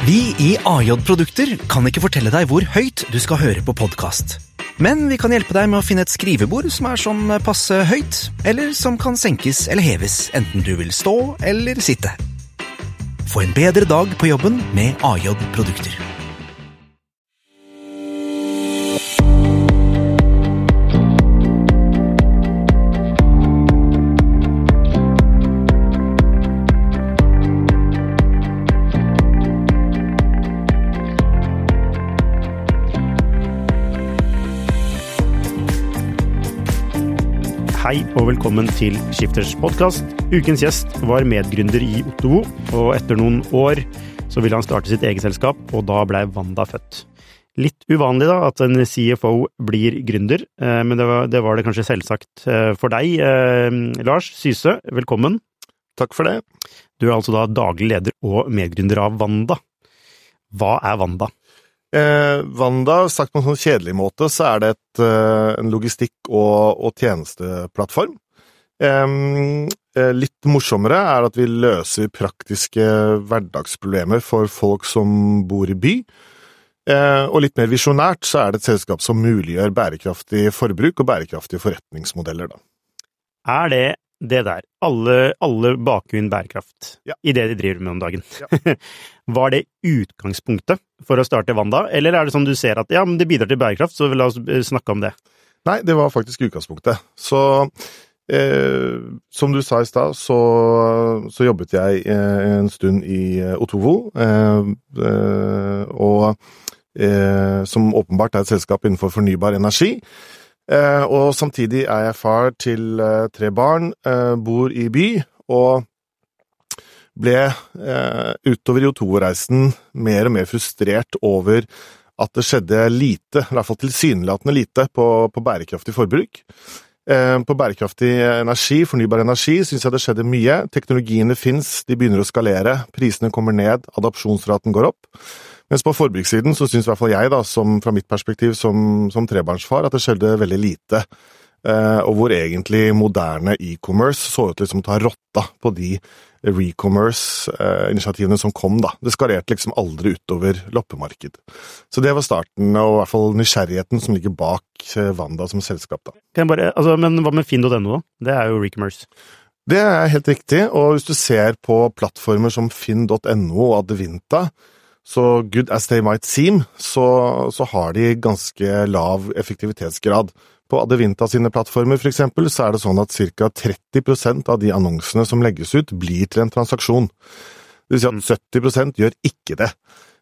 Vi i AJ Produkter kan ikke fortelle deg hvor høyt du skal høre på podkast. Men vi kan hjelpe deg med å finne et skrivebord som er sånn passe høyt, eller som kan senkes eller heves, enten du vil stå eller sitte. Få en bedre dag på jobben med AJ Produkter. Hei og velkommen til Skifters podkast. Ukens gjest var medgründer i Ottovo, og etter noen år så ville han starte sitt eget selskap, og da blei Wanda født. Litt uvanlig da at en CFO blir gründer, eh, men det var, det var det kanskje selvsagt eh, for deg. Eh, Lars Syse, velkommen. Takk for det. Du er altså da daglig leder og medgründer av Wanda. Hva er Wanda? Eh, Wanda, sagt på en sånn kjedelig måte, så er det et, eh, en logistikk- og, og tjenesteplattform. Eh, litt morsommere er at vi løser praktiske hverdagsproblemer for folk som bor i by. Eh, og litt mer visjonært så er det et selskap som muliggjør bærekraftig forbruk og bærekraftige forretningsmodeller, da. Er det det der? Alle, alle baker inn bærekraft Ja. i det de driver med om dagen. Var det utgangspunktet for å starte Wanda, eller er det sånn du ser at ja, men det bidrar til bærekraft, så la oss eh, snakke om det? Nei, det var faktisk utgangspunktet. Så eh, som du sa i stad, så, så jobbet jeg eh, en stund i eh, Otovo, eh, eh, og eh, som åpenbart er et selskap innenfor fornybar energi. Eh, og samtidig er jeg far til eh, tre barn, eh, bor i by, og ble utover i Otovo-reisen mer og mer frustrert over at det skjedde lite, i hvert fall tilsynelatende lite, på, på bærekraftig forbruk. På bærekraftig energi, fornybar energi, syns jeg det skjedde mye. Teknologiene fins, de begynner å skalere, prisene kommer ned, adopsjonsraten går opp. Mens på forbrukssiden så syns i hvert fall jeg, da, som, fra mitt perspektiv som, som trebarnsfar, at det skjedde veldig lite. Eh, og hvor egentlig moderne e-commerce så ut til liksom å ta rotta på de recommerce-initiativene som kom, da. Det skalerte liksom aldri utover loppemarked. Så det var starten, og i hvert fall nysgjerrigheten som ligger bak eh, Wanda som selskap, da. Bare, altså, men hva med finn.no, da? Det er jo recommerce. Det er helt riktig, og hvis du ser på plattformer som finn.no og Advinta, så good as they might seem, så, så har de ganske lav effektivitetsgrad. På Adevinta sine plattformer for eksempel, så er det sånn at ca. 30% av de annonsene som legges ut, blir til en transaksjon. Det vil si at 70% gjør ikke det.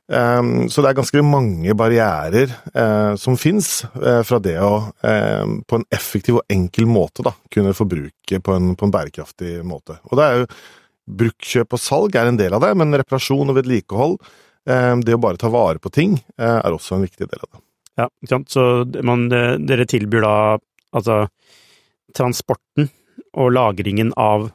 Um, så det er ganske mange barrierer uh, som fins uh, fra det å uh, på en effektiv og enkel måte da, kunne forbruke på en, på en bærekraftig måte. Og det er jo Brukkjøp og salg er en del av det, men reparasjon og vedlikehold, det å bare ta vare på ting, er også en viktig del av det. Ja, ikke sant. Så man, dere tilbyr da altså transporten og lagringen av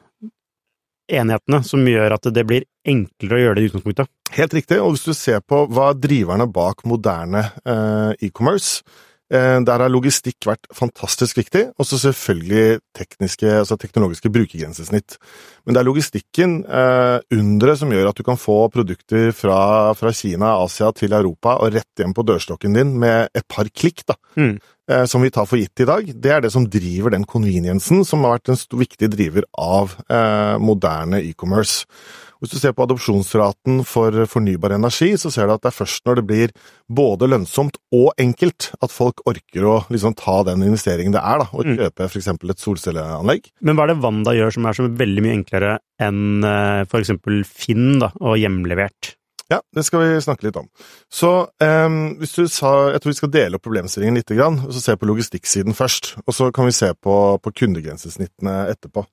enhetene som gjør at det blir enklere å gjøre det i utgangspunktet. Helt riktig, og hvis du ser på hva er driverne bak moderne eh, e-commerce, eh, der har logistikk vært fantastisk viktig, og så selvfølgelig tekniske, altså teknologiske brukergrensesnitt. Men det er logistikken, eh, underet, som gjør at du kan få produkter fra, fra, Kina, Asia til Europa og rett hjem på dørstokken din med et par klikk, da. Mm. Eh, som vi tar for gitt i dag. Det er det som driver den conveniencen som har vært en stor, viktig driver av eh, moderne e-commerce. Hvis du ser på adopsjonsraten for fornybar energi, så ser du at det er først når det blir både lønnsomt og enkelt at folk orker å liksom ta den investeringen det er da, og kjøpe f.eks. et solcelleanlegg. Men hva er det Wanda gjør som er så veldig mye enklere enn for eksempel Finn da, og hjemlevert? Ja, det skal vi snakke litt om. Så um, hvis du sa Jeg tror vi skal dele opp problemstillingen litt, grann, og så se på logistikksiden først. Og så kan vi se på, på kundegrensesnittene etterpå.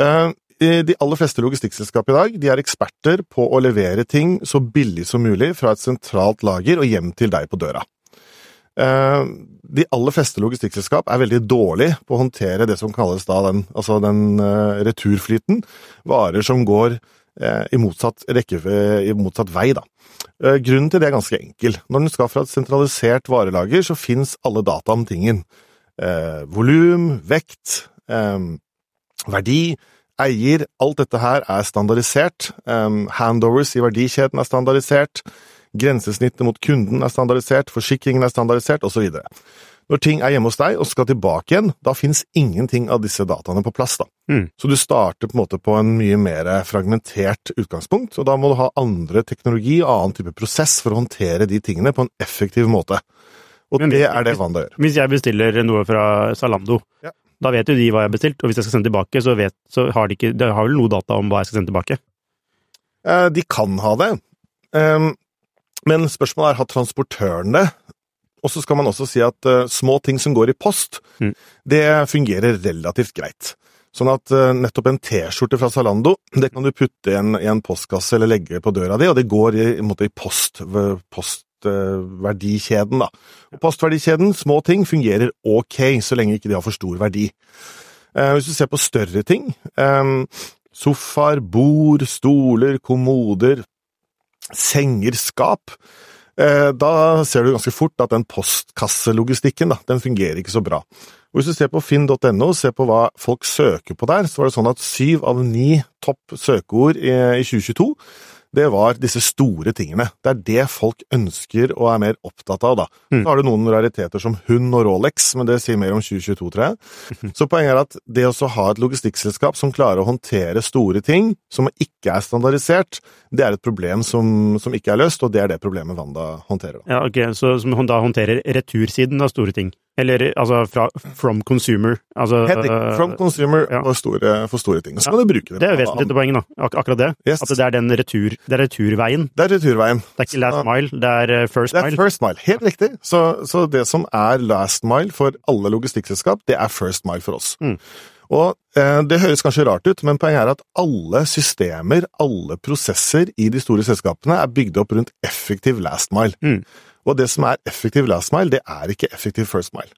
Uh, de aller fleste logistikkselskap i dag de er eksperter på å levere ting så billig som mulig fra et sentralt lager og hjem til deg på døra. De aller fleste logistikkselskap er veldig dårlige på å håndtere det som kalles den, altså den returflyten. Varer som går i motsatt, rekke, i motsatt vei, da. Grunnen til det er ganske enkel. Når den skal fra et sentralisert varelager, så fins alle data om tingen. Volum, vekt, verdi eier. Alt dette her er standardisert. Eh, handovers i verdikjeden er standardisert. Grensesnittet mot kunden er standardisert, forsikringen er standardisert, osv. Når ting er hjemme hos deg og skal tilbake igjen, da finnes ingenting av disse dataene på plass. da. Mm. Så du starter på en måte på en mye mer fragmentert utgangspunkt, og da må du ha andre teknologi og annen type prosess for å håndtere de tingene på en effektiv måte. Og Men det er det Wanda gjør. Hvis jeg bestiller noe fra Zalando, Ja. da vet jo de hva jeg har bestilt, og hvis jeg skal sende tilbake, så, vet, så har de ikke De har vel noe data om hva jeg skal sende tilbake? Eh, De kan ha det, Um, men spørsmålet er har transportøren det? Og så skal man også si at uh, små ting som går i post, Mm. det fungerer relativt greit. Sånn at uh, nettopp en T-skjorte fra Zalando, det kan du putte i en, i en postkasse eller legge på døra di, og det går i, i, måte i post, postverdikjeden, da. Og postverdikjeden, små ting, fungerer ok, så lenge ikke de har for stor verdi. Eh, hvis du ser på større ting, eh, sofaer, bord, stoler, kommoder, senger, skap, eh, da ser du ganske fort at den postkasselogistikken da, den fungerer ikke så bra. Og Hvis du ser på finn.no, ser på hva folk søker på der, så var det sånn at syv av ni topp søkeord i 2022 det var disse store tingene. Det er det folk ønsker og er mer opptatt av, da. Mm. Så har du noen rariteter som hund og Rolex, men det sier mer om 2022, tror jeg. Så poenget er at det å ha et logistikkselskap som klarer å håndtere store ting, som ikke er standardisert, det er et problem som, som ikke er løst, og det er det problemet Wanda håndterer. Da. Ja, ok, Så som da håndterer retursiden av store ting? Eller altså fra from consumer? Altså, Helt riktig. From consumer ja. for, store, for store ting. Så Ja. kan du bruke det. Det er jo vesentlig til poenget, da. Ak akkurat det. Yes. At det er den retur, det er returveien. Det er returveien. Det er ikke last mile, det er first mile. Det er mile. first mile, helt riktig. Så, så det som er last mile for alle logistikkselskap, det er first mile for oss. Mm. Og eh, Det høres kanskje rart ut, men poenget er at alle systemer, alle prosesser i de store selskapene er bygd opp rundt effektiv last mile. Mm. Og det som er effektiv last mile, det er ikke effektiv first mile.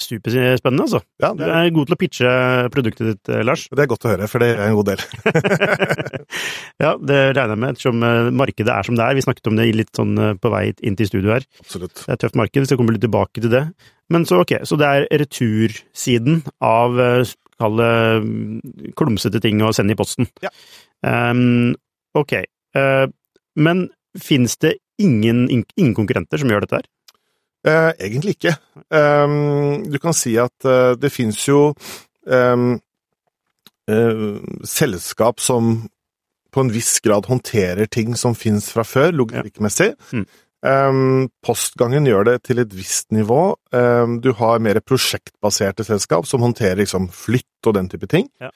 Superspennende, altså. Ja, det Du er god til å pitche produktet ditt, eh, Lars. det er godt å høre, for det er en god del. Ja, det regner jeg med, ettersom eh, markedet er som det er. Vi snakket om det litt sånn eh, på vei inn til studio her. Absolutt. Det er et tøft marked, så jeg kommer litt tilbake til det. Men så, ok, så det er retursiden av, kall det, mm, klumsete ting å sende i posten. Ja. Um, ok, uh, men finnes det ingen, ingen konkurrenter som gjør dette her? Eh, egentlig ikke. Um, du kan si at uh, det fins jo um, uh, selskap som på en viss grad håndterer ting som fins fra før, logistikkmessig. Mm. Um, postgangen gjør det til et visst nivå. Um, du har mer prosjektbaserte selskap som håndterer liksom flytt og den type ting. Ja.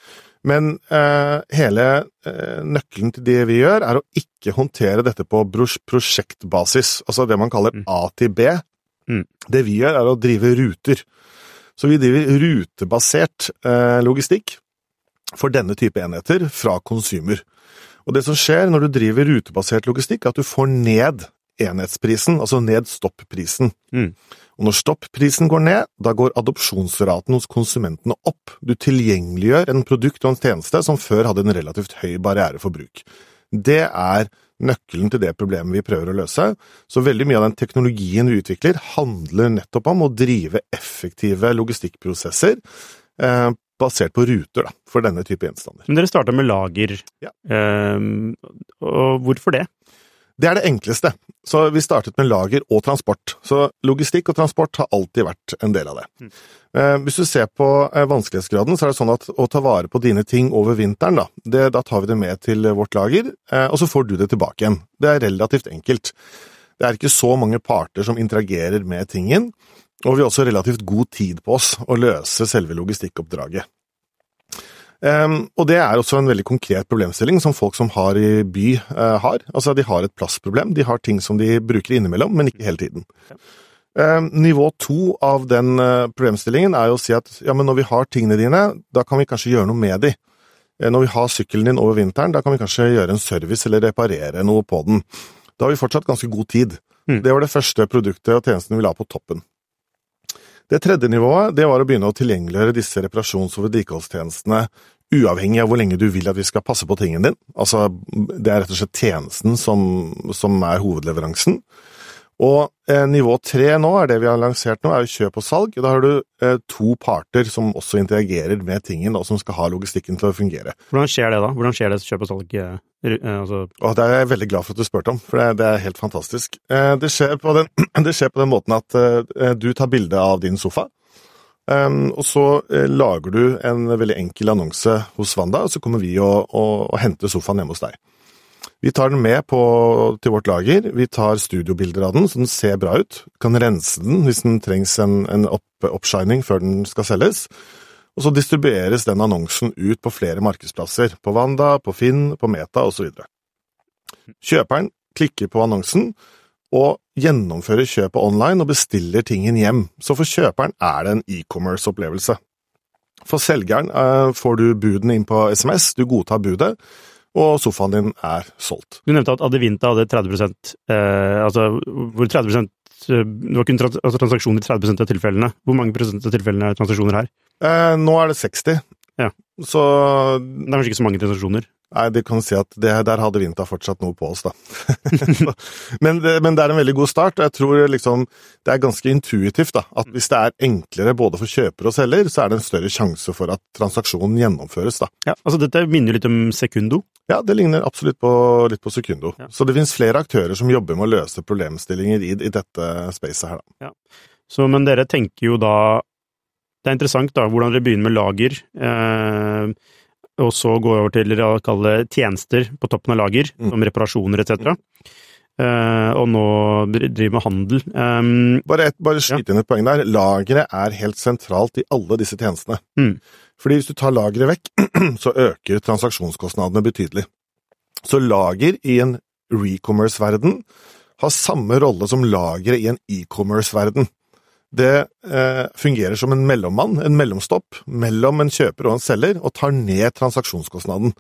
Men uh, hele uh, nøkkelen til det vi gjør, er å ikke håndtere dette på prosjektbasis, altså det man kaller Mm. A til B. Mm. Det vi gjør, er å drive ruter. Så vi driver rutebasert eh, logistikk for denne type enheter fra konsumer. Og det som skjer når du driver rutebasert logistikk, er at du får ned enhetsprisen, altså ned stopprisen. Mm. Og når stopprisen går ned, da går adopsjonsraten hos konsumentene opp. Du tilgjengeliggjør en produkt og en tjeneste som før hadde en relativt høy barriere for bruk. Det er nøkkelen til det problemet vi prøver å løse. Så veldig mye av den teknologien vi utvikler, handler nettopp om å drive effektive logistikkprosesser eh, basert på ruter da, for denne type gjenstander. Men dere starta med lager, Ja. Eh, og hvorfor det? Det er det enkleste. Så vi startet med lager og transport. Så logistikk og transport har alltid vært en del av det. Mm. Eh, hvis du ser på eh, vanskelighetsgraden, så er det sånn at å ta vare på dine ting over vinteren, da, det, da tar vi det med til vårt lager, eh, og så får du det tilbake igjen. Det er relativt enkelt. Det er ikke så mange parter som interagerer med tingen, og vi har også relativt god tid på oss å løse selve logistikkoppdraget. Um, og det er også en veldig konkret problemstilling som folk som har i by uh, har. Altså de har et plassproblem, de har ting som de bruker innimellom, men ikke hele tiden. Um, nivå to av den uh, problemstillingen er jo å si at ja, men når vi har tingene dine, da kan vi kanskje gjøre noe med de. Eh, Når vi har sykkelen din over vinteren, da kan vi kanskje gjøre en service eller reparere noe på den. Da har vi fortsatt ganske god tid. Mm. Det var det første produktet og tjenesten vi la på toppen. Det tredje nivået det var å begynne å tilgjengeliggjøre disse reparasjons- og vedlikeholdstjenestene uavhengig av hvor lenge du vil at vi skal passe på tingen din. Altså, det er rett og slett tjenesten som, som er hovedleveransen. Og eh, nivå tre nå, er det vi har lansert nå, er jo kjøp og salg. Da har du eh, to parter som også interagerer med tingen, og som skal ha logistikken til å fungere. Hvordan skjer det da? Hvordan skjer det kjøp og salg? Eh, eh, altså, Og det er jeg veldig glad for at du spurte om, for det, det er helt fantastisk. Eh, det, skjer på den, det skjer på den måten at eh, du tar bilde av din sofa, um, og så lager du en veldig enkel annonse hos Wanda, og så kommer vi og, og, og henter sofaen hjemme hos deg. Vi tar den med på, til vårt lager, vi tar studiobilder av den så den ser bra ut, kan rense den hvis den trengs en, en oppshining før den skal selges, og så distribueres den annonsen ut på flere markedsplasser, på Wanda, på Finn, på Meta osv. Kjøperen klikker på annonsen og gjennomfører kjøpet online og bestiller tingen hjem, så for kjøperen er det en e-commerce-opplevelse. For selgeren eh, får du budene inn på SMS, du godtar budet, og sofaen din er solgt. du nevnte at Adevinta hadde 30 eh, altså hvor 30 eh, det var kun trans altså, transaksjoner i 30% av tilfellene. Hvor mange prosent av tilfellene er transaksjoner her? Eh, nå er det 60, Ja. så Det er kanskje ikke så mange transaksjoner. Nei, det kan si at det, der hadde Vinta fortsatt noe på oss, da. men, det, men det er en veldig god start. og Jeg tror liksom det er ganske intuitivt da, at hvis det er enklere både for kjøper og selger, så er det en større sjanse for at transaksjonen gjennomføres, da. Ja, altså Dette minner litt om Sekundo. Ja, det ligner absolutt på, litt på Sekundo. Ja. Så det finnes flere aktører som jobber med å løse problemstillinger i, i dette spacet her, da. Så, men dere tenker jo da Det er interessant da, hvordan dere begynner med lager, eh, og så går over til å kalle det tjenester på toppen av lager, Mm. som reparasjoner etc. Uh, og nå driver med handel. Um, Bare, et, bare skyte inn et poeng der. Lageret er helt sentralt i alle disse tjenestene. Mm. Fordi hvis du tar lageret vekk, så øker transaksjonskostnadene betydelig. Så lager i en recommerce-verden har samme rolle som lageret i en e-commerce-verden. Det eh, fungerer som en mellommann, en mellomstopp, mellom en kjøper og en selger, og tar ned transaksjonskostnaden.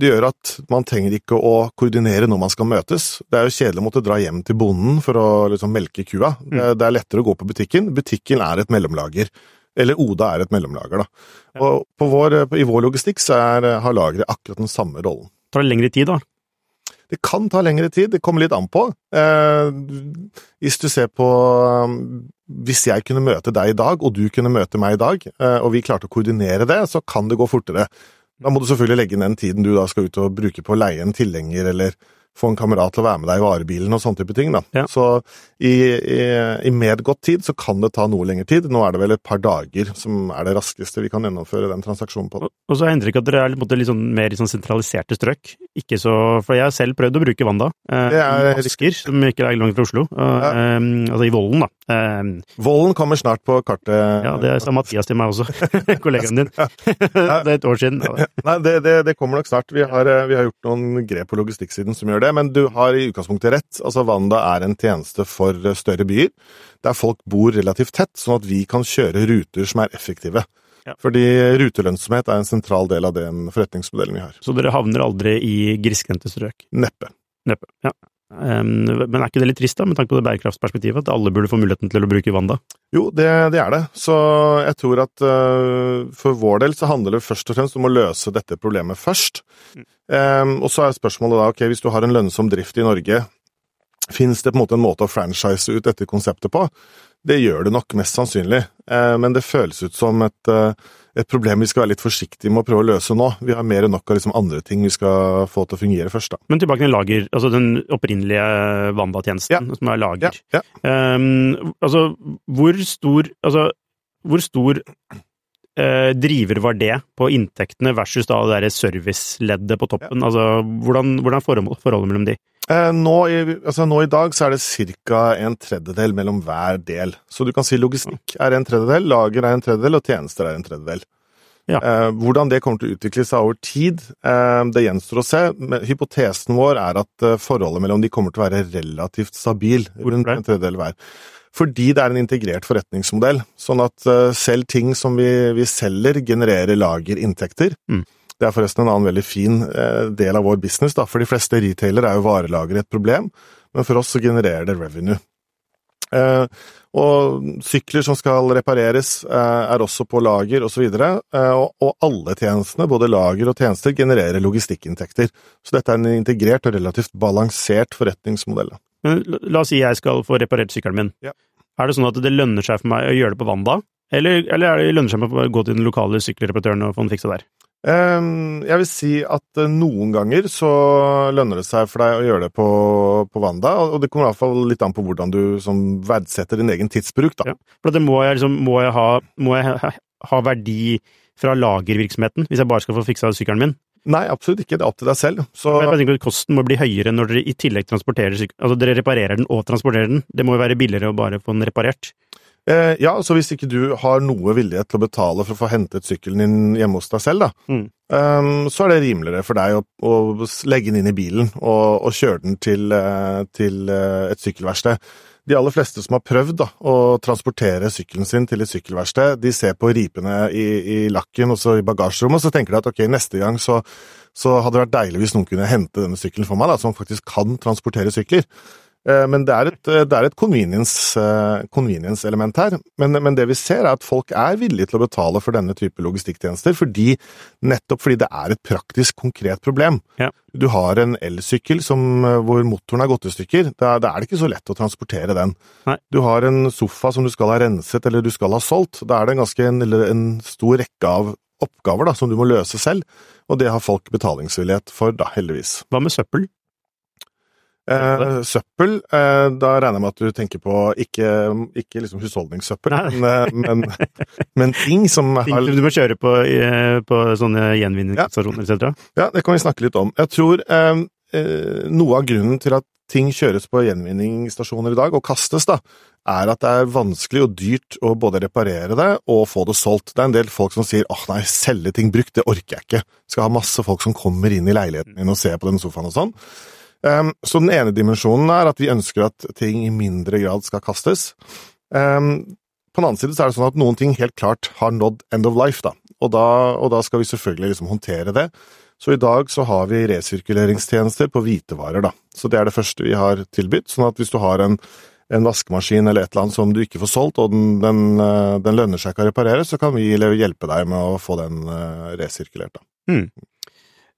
Det gjør at man trenger ikke å koordinere når man skal møtes. Det er jo kjedelig å måtte dra hjem til bonden for å liksom melke kua. Det, det er lettere å gå på butikken. Butikken er et mellomlager. Eller Oda er et mellomlager, da. Og på vår, i vår logistikk så er, har lageret akkurat den samme rollen. tar det lengre tid, da? Det kan ta lengre tid, det kommer litt an på. Eh, hvis du ser på um, Hvis jeg kunne møte deg i dag, og du kunne møte meg i dag, eh, og vi klarte å koordinere det, så kan det gå fortere. Da må du selvfølgelig legge inn den tiden du da skal ut og bruke på å leie en tilhenger, eller få en kamerat til å være med deg i varebilen og sånne type ting. da. Ja. Så i, i, i medgått tid så kan det ta noe lengre tid. Nå er det vel et par dager som er det raskeste vi kan gjennomføre den transaksjonen på. Og og så jeg inntrykk av at dere er litt, litt sånn mer litt sånn sentraliserte strøk. Ikke så For jeg har selv prøvd å bruke Wanda. Eh, Det er Asker, som ikke er langt fra Oslo. Og, eh, altså i Vollen, da. Eh, Vollen kommer snart på kartet. ja, det sa Mathias til meg også. Kollegaen din. det er et år siden. Ja. Nei, det, det, det kommer nok snart. Vi har, eh, vi har gjort noen grep på logistikksiden som gjør det, men du har i utgangspunktet rett. Altså, Wanda er en tjeneste for eh, større byer, der folk bor relativt tett, sånn at vi kan kjøre ruter som er effektive. Ja. Fordi rutelønnsomhet er en sentral del av den forretningsmodellen vi har. Så dere havner aldri i grisgrendte strøk? Neppe. Neppe. Ja. Um, men er ikke det litt trist, da, med tanke på det bærekraftsperspektivet, at alle burde få muligheten til å bruke vann, da? Jo, det, det er det. Så jeg tror at uh, for vår del så handler det først og fremst om å løse dette problemet først. Em, og så er spørsmålet da, ok, hvis du har en lønnsom drift i Norge, finnes det på en måte en måte å franchise ut dette konseptet på? Det gjør det nok, mest sannsynlig, Eh, men det føles ut som et, eh, et problem vi skal være litt forsiktige med å prøve å løse nå. Vi har mer enn nok av liksom andre ting vi skal få til å fungere først, da. Men tilbake til lager, altså den opprinnelige Wanda-tjenesten, som er lager. Ja, ja. Um, altså, hvor stor Altså, hvor stor eh, driver var det på inntektene versus da det derre serviceleddet på toppen? Altså, hvordan, hvordan er forhold, forholdet mellom de? Eh, nå, i, altså, nå i dag så er det ca. en tredjedel mellom hver del. Så du kan si logistikk er en tredjedel, lager er en tredjedel, og tjenester er en tredjedel. Ja. Eh, hvordan det kommer til å utvikle seg over tid, eh, det gjenstår å se. Men hypotesen vår er at forholdet mellom de kommer til å være relativt stabil. Rundt en tredjedel hver. Fordi det er en integrert forretningsmodell. Sånn at selv ting som vi, vi selger, genererer lagerinntekter. Mm. Det er forresten en annen veldig fin eh, del av vår business. Da. For de fleste retailere er jo varelager et problem, men for oss så genererer det revenue. Eh, og sykler som skal repareres, eh, er også på lager osv. Og, og alle tjenestene, både lager og tjenester, genererer logistikkinntekter. Så dette er en integrert og relativt balansert forretningsmodell. la oss si jeg skal få reparert sykkelen min. Ja. Er det sånn at det lønner seg for meg å gjøre det på Wanda, eller, eller er det lønner seg meg å gå til den lokale sykkelreparatøren og få den fiksa der? Ehm, Jeg vil si at eh, noen ganger så lønner det seg for deg å gjøre det på, på Wanda, og det kommer i hvert fall litt an på hvordan du sånn, verdsetter din egen tidsbruk, da. Ja. For det må jeg liksom, må jeg ha, må jeg ha, verdi fra lagervirksomheten hvis jeg bare skal få fiksa sykkelen min? Nei, absolutt ikke. Det er opp til deg selv. Så Jeg tenker at Kosten må bli høyere når dere i tillegg transporterer sykkelen. Altså dere reparerer den og transporterer den. Det må jo være billigere å bare få den reparert. Eh, ja, så hvis ikke du har noe vilje til å betale for å få hentet sykkelen din hjemme hos deg selv, da, Mm. eh, så er det rimeligere for deg å, å legge den inn i bilen og, og kjøre den til, eh, til eh, et sykkelverksted. De aller fleste som har prøvd da, å transportere sykkelen sin til et sykkelverksted, de ser på ripene i, i lakken og så i bagasjerommet, og så tenker de at ok, neste gang så, så hadde det vært deilig hvis noen kunne hente denne sykkelen for meg, da, som faktisk kan transportere sykler. Eh, Men det er et, det er et convenience, eh, convenience-element her. Men, men det vi ser, er at folk er villige til å betale for denne type logistikktjenester, fordi, nettopp fordi det er et praktisk, konkret problem. Ja. Du har en elsykkel som, eh, hvor motoren er gått i stykker. Da da er det ikke så lett å transportere den. Nei. Du har en sofa som du skal ha renset eller du skal ha solgt. Da er det en ganske en, en stor rekke av oppgaver da, som du må løse selv, og det har folk betalingsvillighet for, da, heldigvis. Hva med søppel? Eh, søppel, eh, da regner jeg med at du tenker på ikke, ikke liksom husholdningssøppel, men, eh, men, men ting som Ting som du må kjøre på, på sånne gjenvinningsstasjoner etc.? Ja, det kan vi snakke litt om. Jeg tror eh, eh, noe av grunnen til at ting kjøres på gjenvinningsstasjoner i dag, og kastes, da, er at det er vanskelig og dyrt å både reparere det og få det solgt. Det er en del folk som sier åh nei, selge ting brukt, det orker jeg ikke. Skal ha masse folk som kommer inn i leiligheten min og ser på den sofaen og sånn. Um, så den ene dimensjonen er at vi ønsker at ting i mindre grad skal kastes. Um, på den annen side så er det sånn at noen ting helt klart har nådd end of life, da. Og da, og da skal vi selvfølgelig liksom håndtere det. Så i dag så har vi resirkuleringstjenester på hvitevarer, da. Så det er det første vi har tilbudt. Sånn at hvis du har en, en vaskemaskin eller et eller annet som du ikke får solgt, og den, den, eh, den lønner seg ikke å reparere, så kan vi hjelpe deg med å få den eh, resirkulert, da.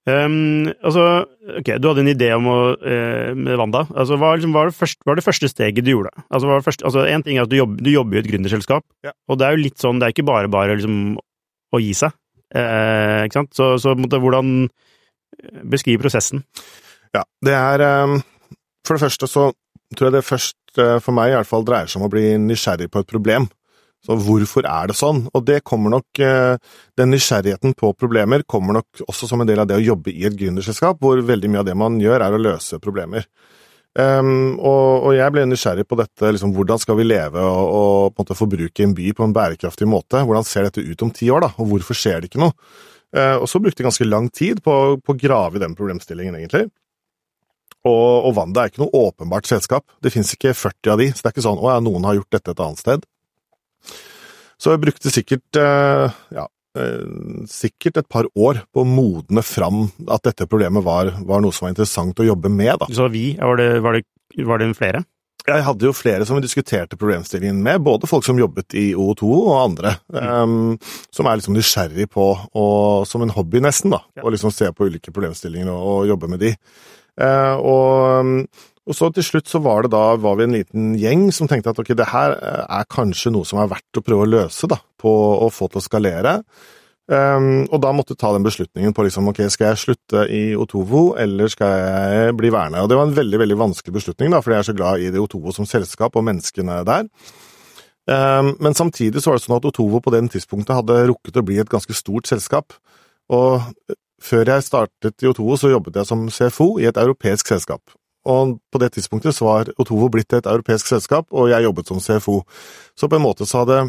Um, altså, ok, du hadde en idé om å uh, med Wanda. Altså, hva, liksom, var, det første, hva var det første steget du gjorde? Altså, hva var det første, altså, en ting er at du, jobb, du jobber i et gründerselskap, Ja. og det er jo litt sånn, det er ikke bare bare liksom, å gi seg. Uh, ikke sant? Så, så måtte, hvordan Beskriv prosessen. Ja, det er um, For det første så tror jeg det først uh, for meg i hvert fall dreier seg om å bli nysgjerrig på et problem. Så hvorfor er det sånn? Og det kommer nok eh, Den nysgjerrigheten på problemer kommer nok også som en del av det å jobbe i et gründerselskap, hvor veldig mye av det man gjør, er å løse problemer. Um, og, og jeg ble nysgjerrig på dette, liksom, hvordan skal vi leve og, og på en måte forbruke en by på en bærekraftig måte? Hvordan ser dette ut om ti år, da? Og hvorfor skjer det ikke noe? Uh, og så brukte jeg ganske lang tid på, på å grave i den problemstillingen, egentlig. Og, og Wanda er ikke noe åpenbart selskap. Det fins ikke 40 av de, så det er ikke sånn 'å ja, noen har gjort dette et annet sted'. Så jeg brukte sikkert eh, ja, eh, sikkert et par år på å modne fram at dette problemet var, var noe som var interessant å jobbe med, da. Sa vi, var det, var det, var det flere? Jeg hadde jo flere som vi diskuterte problemstillingen med, både folk som jobbet i O2 og andre, em, som er liksom nysgjerrig på, og som en hobby nesten, da, Ja. å liksom se på ulike problemstillinger og, og jobbe med de. Uh, og, og så til slutt så var det da, var vi en liten gjeng som tenkte at ok, det her eh, er kanskje noe som er verdt å prøve å løse, da, på å få til å skalere. Um, og da måtte du ta den beslutningen på liksom, ok, skal jeg slutte i Otovo, eller skal jeg bli værende? Og det var en veldig veldig vanskelig beslutning, da, fordi jeg er så glad i det Otovo som selskap og menneskene der. Um, men samtidig så var det sånn at Otovo på den tidspunktet hadde rukket å bli et ganske stort selskap. Og før jeg startet i Otovo, så jobbet jeg som CFO i et europeisk selskap. Og på det tidspunktet så var Otovo blitt et europeisk selskap, og jeg jobbet som CFO. Så på en måte så hadde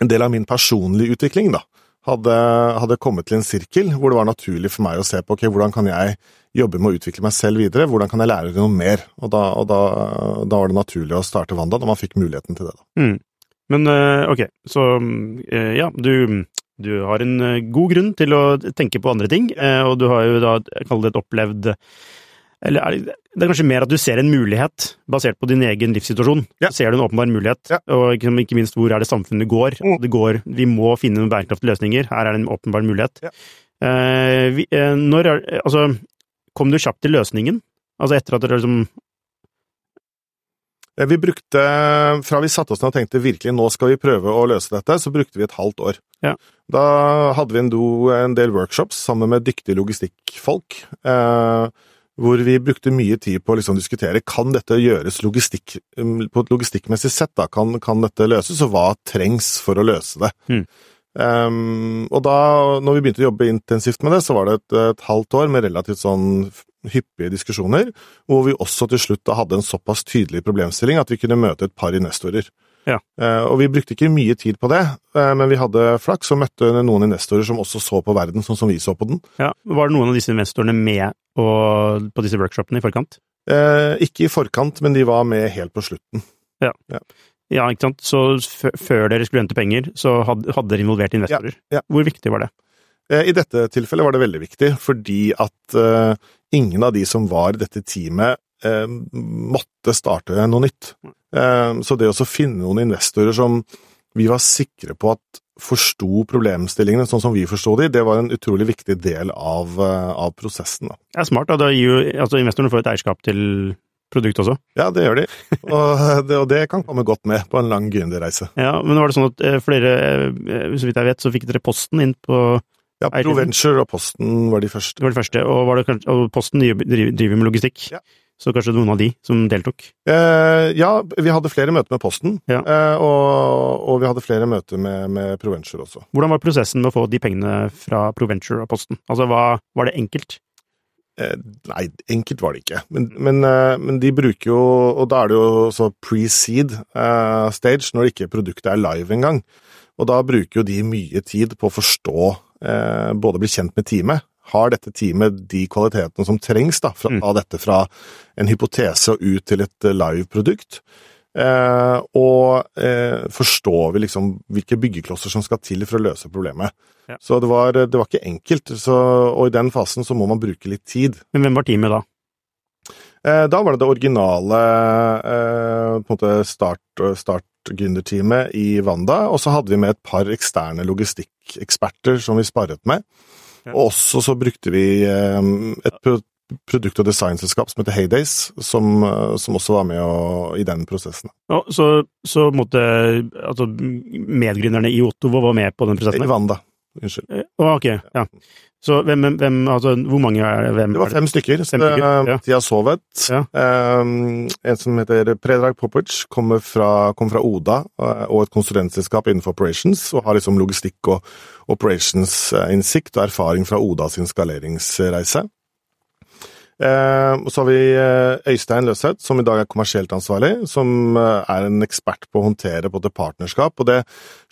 en del av min personlige utvikling, da, hadde, hadde kommet til en sirkel hvor det var naturlig for meg å se på ok, hvordan kan jeg jobbe med å utvikle meg selv videre, hvordan kan jeg lære noe mer? Og da, og da, da var det naturlig å starte Wanda, når man fikk muligheten til det. da. Mm. Men eh, ok, så eh, ja, du, du har en eh, god grunn til å tenke på andre ting, og du har jo da, jeg kaller det et opplevd Eller er det, det er kanskje mer at du ser en mulighet, basert på din egen livssituasjon. Ja. Ser du en åpenbar mulighet, Ja. og ikke, minst hvor er det samfunnet går. Mm. Det går. Vi må finne noen bærekraftige løsninger. Her er det en åpenbar mulighet. Ja. Eh, vi, eh, når altså, kom du kjapt til løsningen? Altså etter at dere liksom Eh, Vi brukte, fra vi satte oss ned og tenkte virkelig nå skal vi prøve å løse dette, så brukte vi et halvt år. Ja. Da hadde vi en, do, en del workshops sammen med dyktige logistikkfolk, eh, hvor vi brukte mye tid på å liksom diskutere kan dette gjøres logistikk, mm, på et logistikkmessig sett. Da? Kan, kan dette løses, og hva trengs for å løse det? Mm. Um, og da, når vi begynte å jobbe intensivt med det, så var det et, et halvt år med relativt sånn hyppige diskusjoner, hvor vi også til slutt da hadde en såpass tydelig problemstilling at vi kunne møte et par investorer. Ja. Uh, og vi brukte ikke mye tid på det, uh, men vi hadde flaks og møtte noen investorer som også så på verden sånn som vi så på den. Ja. Var det noen av disse investorene med og, på disse workshopene i forkant? Eh, ikke i forkant, men de var med helt på slutten. Ja, ikke sant. Så før dere skulle hente penger, så hadde, hadde dere involvert investorer. Ja, ja. Hvor viktig var det? Eh, I dette tilfellet var det veldig viktig, fordi at eh, ingen av de som var i dette teamet, eh, måtte starte noe nytt. Eh, så det å finne noen investorer som vi var sikre på at forsto problemstillingene sånn som vi forsto de, det var en utrolig viktig del av, eh, av prosessen. Da. Det er smart, da. Gir altså investorene får et eierskap til produktet også. Ja, det gjør de, og det, og det kan komme godt med på en lang gründerreise. Ja, men var det sånn at eh, flere, eh, så vidt jeg vet, så fikk dere Posten inn på Ja, Proventure og Posten var de første. Det var de første, og, var det og Posten driver med logistikk. Ja. Så kanskje noen av de som deltok. Eh, ja, vi hadde flere møter med Posten, Ja. eh, og, og vi hadde flere møter med, med Proventure også. Hvordan var prosessen med å få de pengene fra Proventure og Posten? Altså, hva, var det enkelt? Eh, nei, enkelt var det ikke, men, men, eh, men de bruker jo Og da er det jo så pre-seed eh, stage, når ikke produktet er live engang. Og da bruker jo de mye tid på å forstå, eh, både bli kjent med teamet. Har dette teamet de kvalitetene som trengs da, fra, Mm. av dette fra en hypotese og ut til et eh, live produkt? Eh, og eh, forstår vi liksom hvilke byggeklosser som skal til for å løse problemet. Ja. Så det var, det var ikke enkelt, så, og i den fasen så må man bruke litt tid. Men hvem var teamet da? Eh, da var det det originale eh, start, start gründerteamet i Wanda, og så hadde vi med et par eksterne logistikkeksperter som vi sparret med. Og også så brukte vi eh, et pro produkt- og designselskap som heter Heydays, som, eh, som også var med å, i den prosessen. Ja, så, så måtte altså, medgründerne i Ottovo var med på den prosessen? I Wanda, unnskyld. Eh, å, ok, ja. Så hvem, hvem- altså, hvor mange er det? Hvem Det var fem stykker. Fem stykker, ja. De har Sovet, Ja. Um, en som heter Predrag Popic, kommer fra, kom fra Oda eh, og et konsulentselskap innenfor operations, og har liksom logistikk og operations-innsikt og erfaring fra Oda sin skaleringsreise. Eh, og så har vi eh, Øystein Løseth, som i dag er kommersielt ansvarlig, som eh, er en ekspert på å håndtere både partnerskap, og det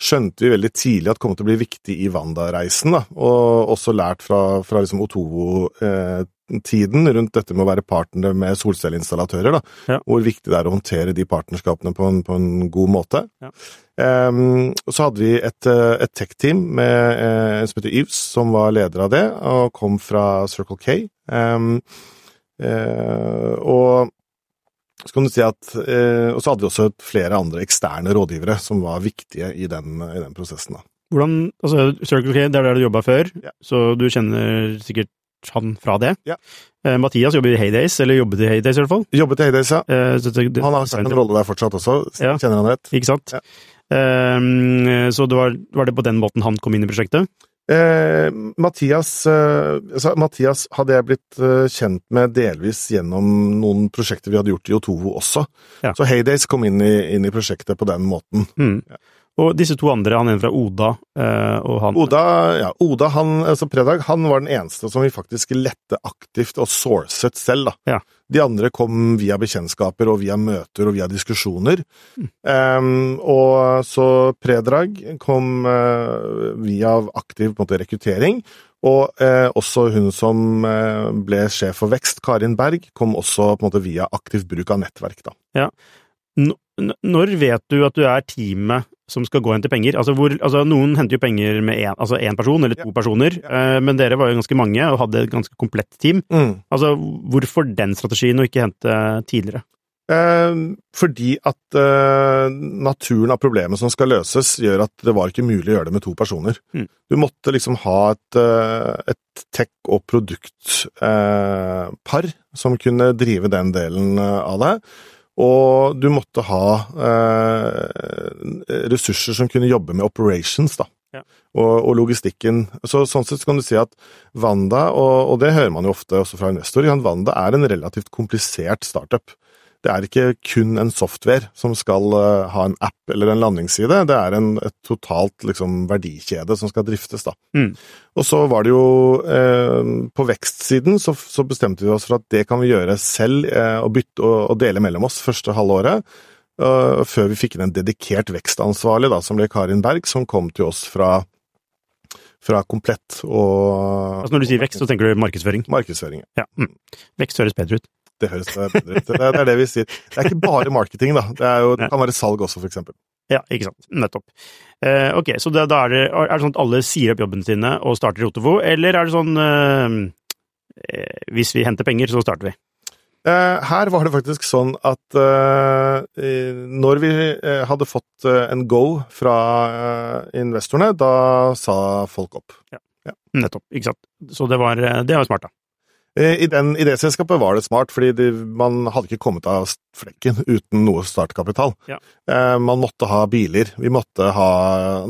skjønte vi veldig tidlig at kom til å bli viktig i Wanda-reisen, og også lært fra, fra liksom Otovo-tiden rundt dette med å være partner med solcelleinstallatører, Ja. hvor viktig det er å håndtere de partnerskapene på en, på en god måte. Ja. Um, så hadde vi et, et tech-team med en som heter Yves, som var leder av det, og kom fra Circle K. Um, og så kan du si at eh, Og så hadde vi også flere andre eksterne rådgivere som var viktige i den, i den prosessen. da. Hvordan, altså Circle K, det er der du jobba før, Ja. så du kjenner sikkert han fra det. Ja. Eh, Mathias jobber i Heydays, eller jobbet i Heydays i hvert fall. Jobbet i Heydays, ja. Eh, så det- det- Han har sett en rolle der fortsatt også, Ja. kjenner han rett? Ikke sant? Ja. Eh, så det var, var det på den måten han kom inn i prosjektet? Eh, Mathias, eh, altså, Mathias hadde jeg blitt eh, kjent med delvis gjennom noen prosjekter vi hadde gjort i Otovo også. Ja. Så Heydays kom inn i, inn i prosjektet på den måten. Mm. Ja. Og disse to andre, han ene fra Oda og han Oda, ja, Oda han, altså Predag, han var den eneste som vi faktisk lette aktivt og sourcet selv. da. Ja. De andre kom via bekjentskaper og via møter og via diskusjoner. Em, og så Predrag kom uh, via aktiv måte, rekruttering. Og uh, også hun som uh, ble sjef for vekst, Karin Berg, kom også måte via aktiv bruk av nettverk. da. Ja. n- Når vet du at du er teamet som skal gå hen til penger? Altså, hvor, altså Noen henter jo penger med én altså en person eller to Ja. personer, ja. men dere var jo ganske mange og hadde et ganske komplett team. Mm. Altså, Hvorfor den strategien, og ikke hente tidligere? Eh, fordi at eh, naturen av problemet som skal løses, gjør at det var ikke mulig å gjøre det med to personer. Mm. Du måtte liksom ha et, eh, et tech- og produktpar eh, som kunne drive den delen eh, av det. Og du måtte ha eh, ressurser som kunne jobbe med operations, da. Ja. Og, og, logistikken. Så, sånn sett så kan du si at Wanda, og, og, det hører man jo ofte også fra investorer, Wanda er en relativt komplisert startup. Det er ikke kun en software som skal uh, ha en app eller en landingsside, det er en et totalt liksom, verdikjede som skal driftes. da. Mm. Og så var det jo eh, På vekstsiden så, så, bestemte vi oss for at det kan vi gjøre selv, eh, og bytte og, og, dele mellom oss første halvåret. Uh, før vi fikk inn en dedikert vekstansvarlig, da, som ble Karin Berg, som kom til oss fra, fra Komplett og Altså Når du sier vekst, så tenker du markedsføring? Markedsføring. Ja. Mm. Vekst høres bedre ut. Det høres bedre ut. Det, er det vi sier. Det er ikke bare marketing, da. Det, jo, det kan være salg også, for eksempel. Ja, ikke sant. Nettopp. Eh, ok, så da, da er, det, er, det, sånn at alle sier opp jobbene sine og starter i Otovo, eller er det sånn eh, eh hvis vi henter penger, så starter vi? Eh, her var det faktisk sånn at uh, når vi hadde fått en go fra investorene, da sa folk opp. Ja. ja. Nettopp, ikke sant. Så det var, det var smart, da. I, den, I det selskapet var det smart, fordi de, man hadde ikke kommet av flekken uten noe startkapital. Ja. Eh, man måtte ha biler, vi måtte ha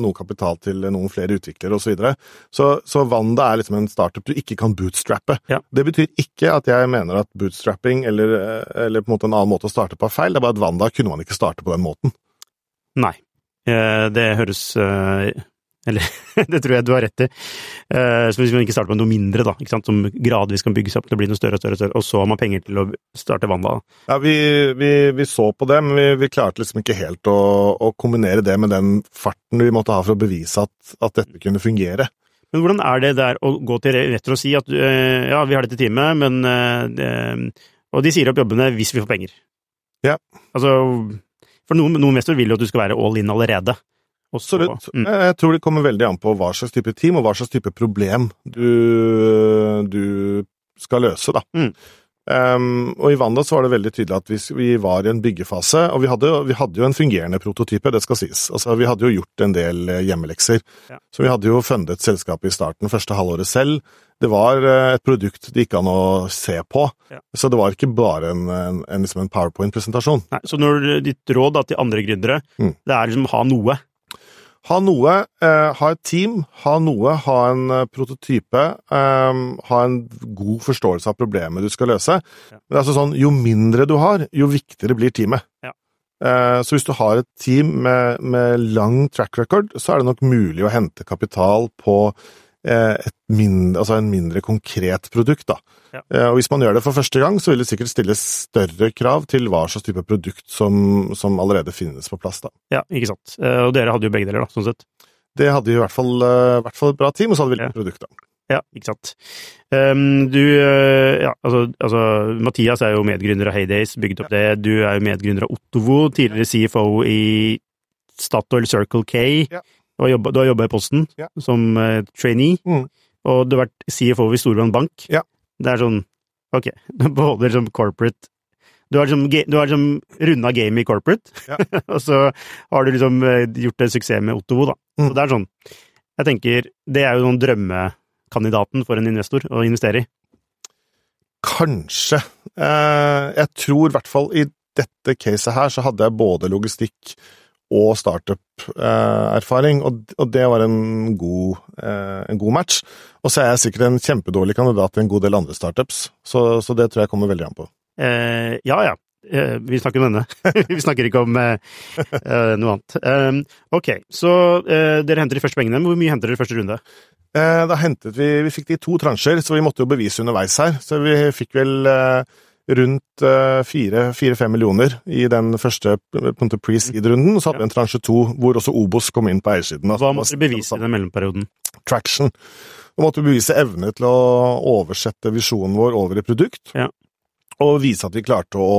noe kapital til noen flere utviklere osv. Så, videre. så Så Wanda er liksom en startup du ikke kan bootstrappe. Ja. Det betyr ikke at jeg mener at bootstrapping eller, eller på en måte en annen måte å starte på er feil, det er bare at Wanda kunne man ikke starte på den måten. Nei. Eh, det høres eh, eller det tror jeg du har rett i. Uh, så hvis man ikke starter med noe mindre, da, som gradvis kan bygge seg opp til å bli noe større og større, og større, og så har man penger til å starte Wanda. Ja, vi, vi, vi, så på det, men vi, vi klarte liksom ikke helt å, å, kombinere det med den farten vi måtte ha for å bevise at, at dette kunne fungere. Men hvordan er det der å gå til retter og si at uh, ja, vi har dette teamet, men uh, Og de sier opp jobbene hvis vi får penger. Ja. Altså, for noen, noen investorer vil jo at du skal være all in allerede. Absolutt. Mm. Jeg tror det kommer veldig an på hva slags type team og hva slags type problem du, du skal løse, da. Mm. Um, og i Wanda så var det veldig tydelig at vi, vi var i en byggefase, og vi hadde, vi hadde, jo en fungerende prototype, det skal sies. Altså, vi hadde jo gjort en del eh, hjemmelekser. Ja. Så vi hadde jo fundet selskapet i starten, første halvåret selv. Det var eh, et produkt det gikk an å se på, ja. så det var ikke bare en, en, en, liksom en powerpoint-presentasjon. Så når ditt råd da, til andre gründere, mm. det er liksom ha noe? Ha noe, eh, ha et team, ha noe, ha en eh, prototype, eh, ha en god forståelse av problemet du skal løse. Ja. Men det er altså sånn, jo mindre du har, jo viktigere blir teamet. Ja. Eh, så hvis du har et team med, med, lang track record, så er det nok mulig å hente kapital på mindre, altså en mindre konkret produkt. da. Ja. Eh, og hvis man gjør det for første gang, så vil det sikkert stilles større krav til hva slags type produkt som, som allerede finnes på plass. da. Ja, ikke sant. Eh, og dere hadde jo begge deler, da, sånn sett. Det hadde i hvert fall, hvert fall et bra team, og så hadde vi litt ja. produkt, da. Ja, ikke sant. Um, du Ja, altså, altså, Mathias er jo medgründer av Heydays, bygd opp ja. det. Du er jo medgründer av Ottovo, tidligere CFO i Statoil Circle K. Ja. Du har jobba i Posten ja. som uh, trainee, mm. og du har vært CFO i Storbrann Bank. Ja. Det er sånn Ok, både liksom som corporate Du har liksom, du har liksom runda game i corporate, ja. og så har du liksom eh, gjort en suksess med Ottovo, da. Mm. Så det er sånn Jeg tenker, det er jo noen drømmekandidaten for en investor å investere i. Kanskje. Eh, jeg tror i hvert fall i dette caset her så hadde jeg både logistikk og startup-erfaring, og, det var en god, eh, en god, match. Og så er jeg sikkert en kjempedårlig kandidat til en god del andre startups, så, så det tror jeg kommer veldig an på. Eh, ja ja, eh, vi snakker om denne. vi snakker ikke om eh, eh, noe annet. Ehm, ok, så eh, dere henter de første pengene. Hvor mye henter dere i første runde? da hentet vi Vi fikk de to transjer, så vi måtte jo bevise underveis her. Så vi fikk vel rundt eh, fire-fem millioner i den første pre-seed-runden. Så hadde vi en transje to hvor også Obos kom inn på eiersiden. Hva måtte du bevise i den mellomperioden? Traction. Da måtte vi bevise evne til å oversette visjonen vår over i produkt. Ja. Og vise at vi klarte å,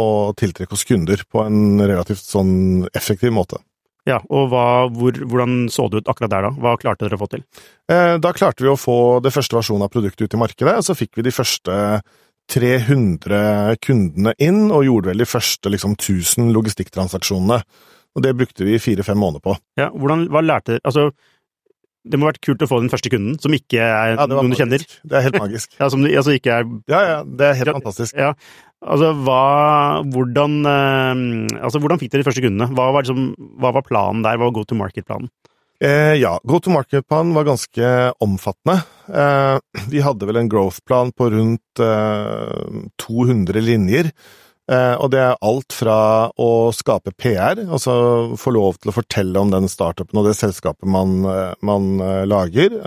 å, tiltrekke oss kunder på en relativt sånn effektiv måte. Ja, og hva, hvor, hvordan så det ut akkurat der, da? Hva klarte dere å få til? Eh, da klarte vi å få det første versjonen av produktet ut i markedet, og så fikk vi de første 300 kundene inn, og gjorde vel de første liksom 1000 logistikktransaksjonene. Og det brukte vi fire-fem måneder på. Ja, hvordan, hva lærte Altså, det må ha vært kult å få den første kunden, som ikke er Ja, noen magisk. du kjenner. Det er helt magisk. Ja, som altså ikke er Ja, ja, det er helt Ja. fantastisk. Ja, altså hva Hvordan eh, Altså, hvordan fikk dere de første kundene? Hva var, liksom, hva var planen der? Hva var go to market-planen? Eh, ja, go to market-plan var ganske omfattende. Eh, vi hadde vel en growth-plan på rundt eh, 200 linjer. Eh, og det er alt fra å skape PR, altså få lov til å fortelle om den startupen og det selskapet man, eh, man eh, lager.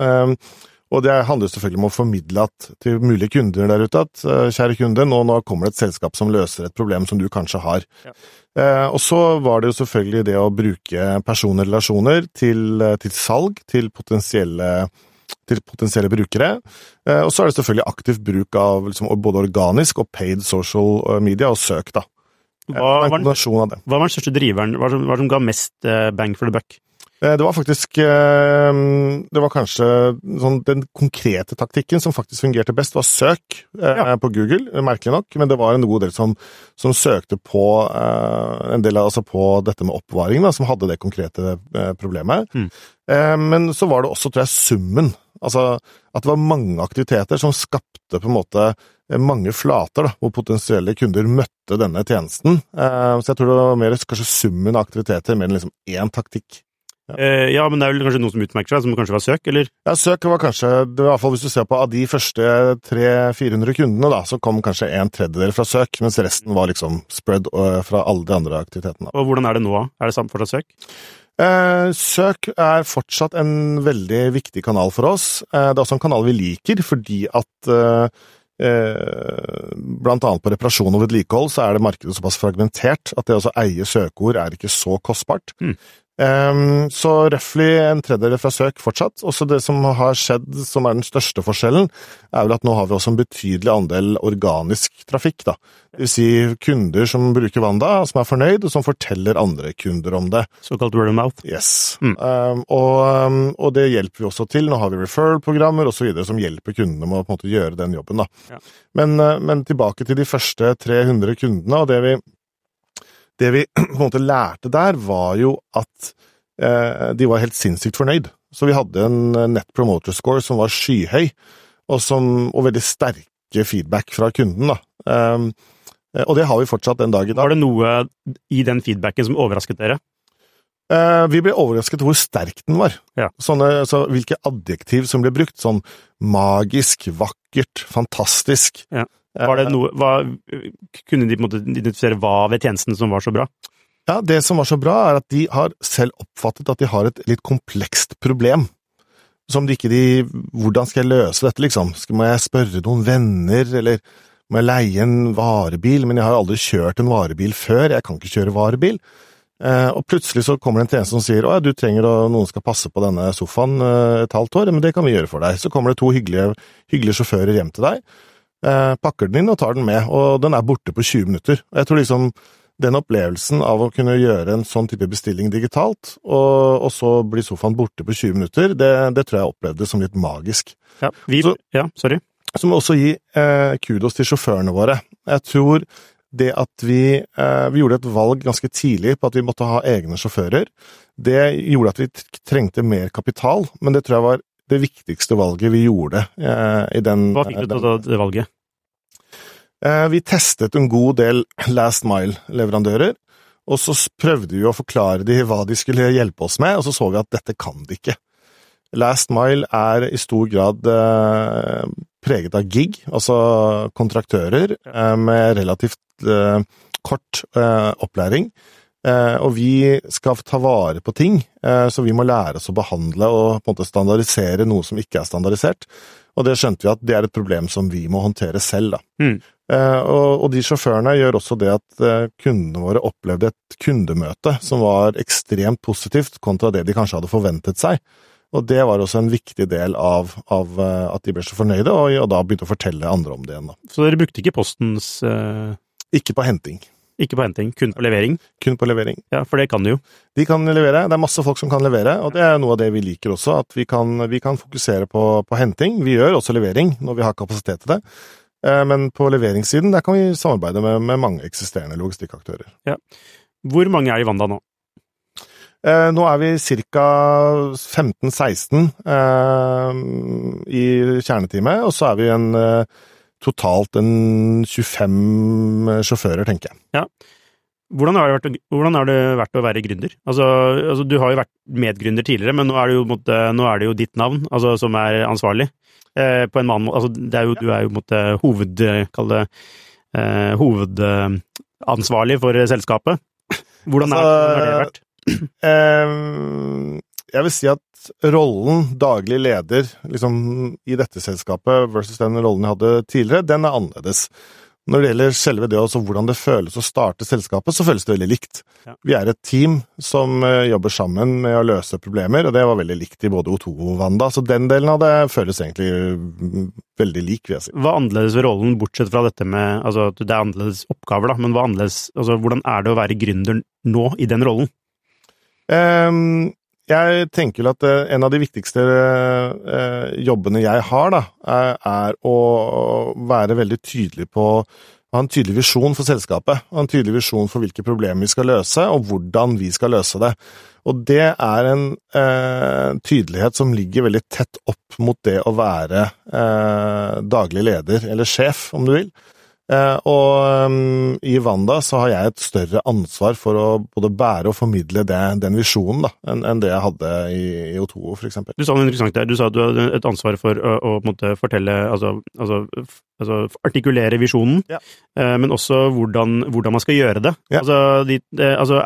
Og det handler selvfølgelig om å formidle at, til mulige kunder der ute at eh, kjære kunde, nå, nå kommer det et selskap som løser et problem som du kanskje har. Ja. Eh, og så var det jo selvfølgelig det å bruke personrelasjoner til, eh, til salg til potensielle, til potensielle brukere. Eh, og så er det selvfølgelig aktiv bruk av liksom, både organisk og paid social media og søk, da. Hva Eh, var, den- hva var største driveren? Hva som, hva som ga mest bang for the buck? Eh, Det var faktisk eh, Det var kanskje sånn, Den konkrete taktikken som faktisk fungerte best, var søk eh, Ja. på Google, merkelig nok. Men det var en god del som, som søkte på en del altså på dette med oppvaring, da, som hadde det konkrete problemet. Mm. Men så var det også, tror jeg, summen. Altså at det var mange aktiviteter som skapte på en måte mange flater da, hvor potensielle kunder møtte denne tjenesten. Så jeg tror det var mer kanskje summen av aktiviteter mer enn liksom én taktikk. Eh, ja, men det er vel kanskje noen som utmerker seg, som kanskje var søk, eller? Ja, søk var kanskje, det var i hvert fall hvis du ser på av de første 300-400 kundene, da, så kom kanskje en tredjedel fra søk, mens resten var liksom spread øh, fra alle de andre aktivitetene. Og hvordan er det nå? Er det samme fortsatt søk? Eh, søk er fortsatt en veldig viktig kanal for oss. Eh, det er også en kanal vi liker, fordi at eh, eh, Blant annet på reparasjon og vedlikehold så er det markedet såpass fragmentert at det å eie søkeord er ikke så kostbart. Mm. Um, så røftlig en tredjedel fra søk fortsatt. Også det som har skjedd, som er den største forskjellen, er vel at nå har vi også en betydelig andel organisk trafikk. da. Det vil si kunder som bruker Wanda, som er fornøyd, og som forteller andre kunder om det. Såkalt word of mouth? Yes. Mm. Um, og, um, og det hjelper vi også til. Nå har vi referral-programmer osv. som hjelper kundene med å måte gjøre den jobben. Ja. Men, uh, men tilbake til de første 300 kundene, og det vi, det vi på en måte lærte der, var jo at eh, de var helt sinnssykt fornøyd. Så vi hadde en eh, net promoter score som var skyhøy, og, som, og veldig sterke feedback fra kunden. da. Eh, og det har vi fortsatt den dag i dag. Var det noe i den feedbacken som overrasket dere? Eh, vi ble overrasket hvor sterk den var. Ja. Sånne, så hvilke adjektiv som ble brukt. Sånn magisk, vakkert, fantastisk. Ja. Var det noe, hva, kunne de på en måte identifisere hva ved tjenesten som var så bra? Ja, Det som var så bra, er at de har selv oppfattet at de har et litt komplekst problem. Som de ikke de Hvordan skal jeg løse dette, liksom? Skal, må jeg spørre noen venner, eller må jeg leie en varebil? Men jeg har aldri kjørt en varebil før, jeg kan ikke kjøre varebil. Eh, og plutselig så kommer det en tjeneste som sier å ja, du trenger å, noen skal passe på denne sofaen eh, et halvt år, men det kan vi gjøre for deg. Så kommer det to hyggelige, hyggelige sjåfører hjem til deg, pakker den inn og tar den med, og den er borte på 20 minutter. Jeg tror liksom den opplevelsen av å kunne gjøre en sånn type bestilling digitalt, og, og så blir sofaen borte på 20 minutter, det, det tror jeg opplevde som litt magisk. Ja, vi, Så- ja sorry. Så må jeg også gi eh, kudos til sjåførene våre. Jeg tror det at vi, eh, vi gjorde et valg ganske tidlig på at vi måtte ha egne sjåfører, det gjorde at vi trengte mer kapital, men det tror jeg var det viktigste valget vi gjorde eh, i den Hva fikk du til å det valget? Eh, Vi testet en god del last mile-leverandører, og så prøvde vi å forklare de hva de skulle hjelpe oss med, og så så vi at dette kan de ikke. Last mile er i stor grad eh, preget av gig, altså kontraktører eh, med relativt eh, kort eh, opplæring. Eh, og vi skal ta vare på ting, eh, så vi må lære oss å behandle og på en måte standardisere noe som ikke er standardisert. Og det skjønte vi at det er et problem som vi må håndtere selv, da. Mm. Eh, og, og de sjåførene gjør også det at kundene våre opplevde et kundemøte som var ekstremt positivt, kontra det de kanskje hadde forventet seg. Og det var også en viktig del av, av at de ble så fornøyde, og, og da begynte å fortelle andre om det igjen. da. Så dere brukte ikke Postens eh, Ikke på henting, Ikke på henting, kun på levering? kun på levering. Ja, for det kan du jo. De kan levere, det er masse folk som kan levere, og det er noe av det vi liker også, at vi kan, vi kan fokusere på, på henting. Vi gjør også levering når vi har kapasitet til det, Eh, men på leveringssiden der kan vi samarbeide med, med mange eksisterende logistikkaktører. Hvor mange er i Wanda nå? Eh, nå er vi ca. 15-16 eh, i kjernetime, og så er vi en eh, totalt en 25 sjåfører, tenker jeg. Ja. Hvordan har, vært, hvordan har det vært å være gründer? Altså, altså, du har jo vært medgründer tidligere, men nå er det jo, måtte, er det jo ditt navn altså, som er ansvarlig. Eh, på en annen måte. Altså, det er jo, du er jo måtte, hoved... Det eh, hovedansvarlig for selskapet. Hvordan, er, hvordan har det vært? Eh, jeg vil si at rollen daglig leder liksom, i dette selskapet versus den rollen jeg hadde tidligere, den er annerledes. Når det gjelder selve det også hvordan det føles å starte selskapet, så føles det veldig likt. Ja. Vi er et team som eh, jobber sammen med å løse problemer, og det var veldig likt i både O2 og Wanda, så den delen av det føles egentlig mm, veldig lik, vil jeg si. Hva er annerledes ved rollen, bortsett fra dette med altså at det er annerledes oppgaver, da, men altså hvordan er det å være gründer nå i den rollen? Um, jeg tenker at eh, en av de viktigste eh, jobbene jeg har, da, er å være veldig tydelig på ha en tydelig visjon for selskapet, ha en tydelig visjon for hvilke problemer vi skal løse, og hvordan vi skal løse det. Og det er en eh, tydelighet som ligger veldig tett opp mot det å være eh, daglig leder, eller sjef, om du vil. Eh, og um, i Wanda så har jeg et større ansvar for å både bære og formidle det, den visjonen da, enn en det jeg hadde i, i O2, for eksempel. Du sa noe interessant der. Du sa at du hadde et ansvar for å, å måtte fortelle altså, altså, altså, artikulere visjonen, ja. eh, men også hvordan, hvordan, man skal gjøre det. Ja. Altså, de, altså,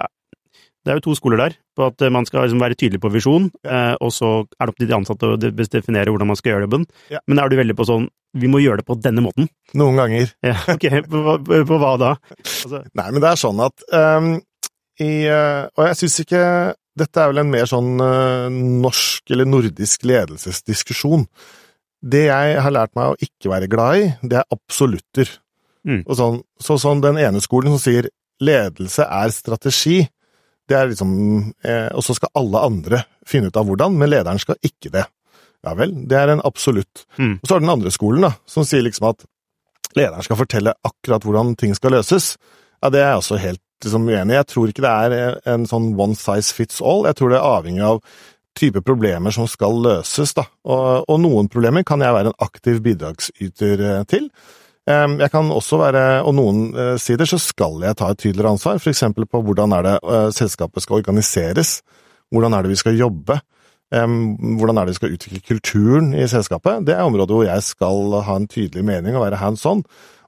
det er jo to skoler der, på at man skal liksom være tydelig på visjon, ja. eh, og så er det opp til de ansatte å definere hvordan man skal gjøre jobben. Men er du veldig på sånn vi må gjøre det på denne måten. Noen ganger. Ja, ok, På, på, på hva da? Altså. Nei, men det er sånn at um, i uh, Og jeg syns ikke Dette er vel en mer sånn uh, norsk eller nordisk ledelsesdiskusjon. Det jeg har lært meg å ikke være glad i, det er absolutter. Mm. Og sånn, så sånn den ene skolen som sier ledelse er strategi, det er liksom eh, Og så skal alle andre finne ut av hvordan, men lederen skal ikke det. Ja vel, det er en absolutt. Mm. Og så har den andre skolen, da, som sier liksom at lederen skal fortelle akkurat hvordan ting skal løses. Ja, det er jeg også helt liksom, uenig i. Jeg tror ikke det er en sånn one size fits all. Jeg tror det er avhengig av type problemer som skal løses, da. Og, og noen problemer kan jeg være en aktiv bidragsyter eh, til. Jeg kan også være, og noen eh, sider så skal jeg ta et tydeligere ansvar, for eksempel på hvordan er det eh, selskapet skal organiseres, hvordan er det vi skal jobbe, hvordan er det vi skal utvikle kulturen i selskapet? Det er områder hvor jeg skal ha en tydelig mening og være hands on.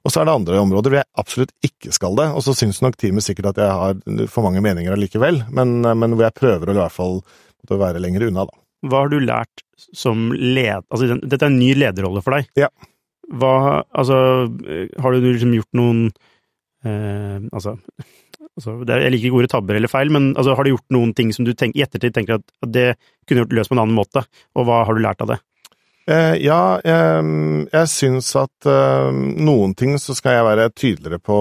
Og så er det andre områder hvor jeg absolutt ikke skal det. Og så syns nok teamet sikkert at jeg har for mange meninger allikevel, men, men hvor jeg prøver å i hvert fall være lenger unna, da. Hva har du lært som led... Altså, dette er en ny lederrolle for deg. Ja. Hva Altså, har du liksom gjort noen eh, Altså altså, er, Jeg liker ikke ordet tabber eller feil, men altså, har du gjort noen ting som du tenk, i ettertid tenker at, at det kunne gjort løst på en annen måte, og hva har du lært av det? Eh, ja, eh, jeg syns at eh, noen ting så skal jeg være tydeligere på,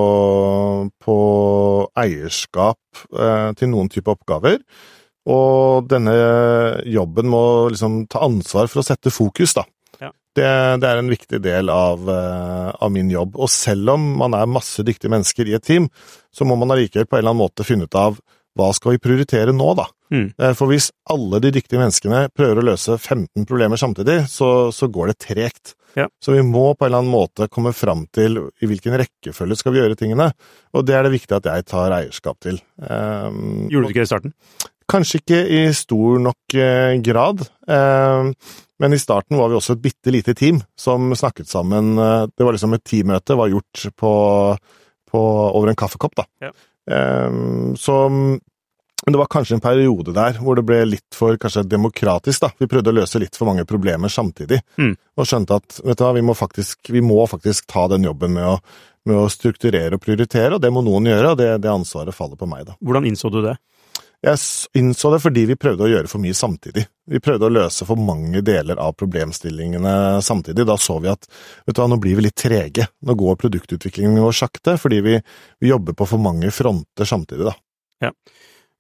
på eierskap eh, til noen type oppgaver. Og denne jobben må liksom ta ansvar for å sette fokus, da. Det, det, er en viktig del av, eh, av, min jobb. Og selv om man er masse dyktige mennesker i et team, så må man allikevel på en eller annen måte finne ut av hva skal vi prioritere nå, da? Mm. Eh, for hvis alle de dyktige menneskene prøver å løse 15 problemer samtidig, så, så går det tregt. Ja. Så vi må på en eller annen måte komme fram til i hvilken rekkefølge skal vi gjøre tingene, og det er det viktig at jeg tar eierskap til. Um, Gjorde du ikke det i starten? Kanskje ikke i stor nok eh, grad. Um, men i starten var vi også et bitte lite team som snakket sammen. Eh, det var liksom et teammøte, var gjort på, på over en kaffekopp, da. Ja. Så det var kanskje en periode der hvor det ble litt for kanskje demokratisk, da. Vi prøvde å løse litt for mange problemer samtidig, mm. og skjønte at vet du hva, vi må faktisk, vi må faktisk ta den jobben med å, med å, strukturere og prioritere, og det må noen gjøre, og det, det ansvaret faller på meg, da. Hvordan innså du det? Jeg innså det fordi vi prøvde å gjøre for mye samtidig. Vi prøvde å løse for mange deler av problemstillingene samtidig. Da så vi at vet du hva, nå blir vi litt trege. Nå går produktutviklingen vår sakte fordi vi, vi, jobber på for mange fronter samtidig, da. Ja.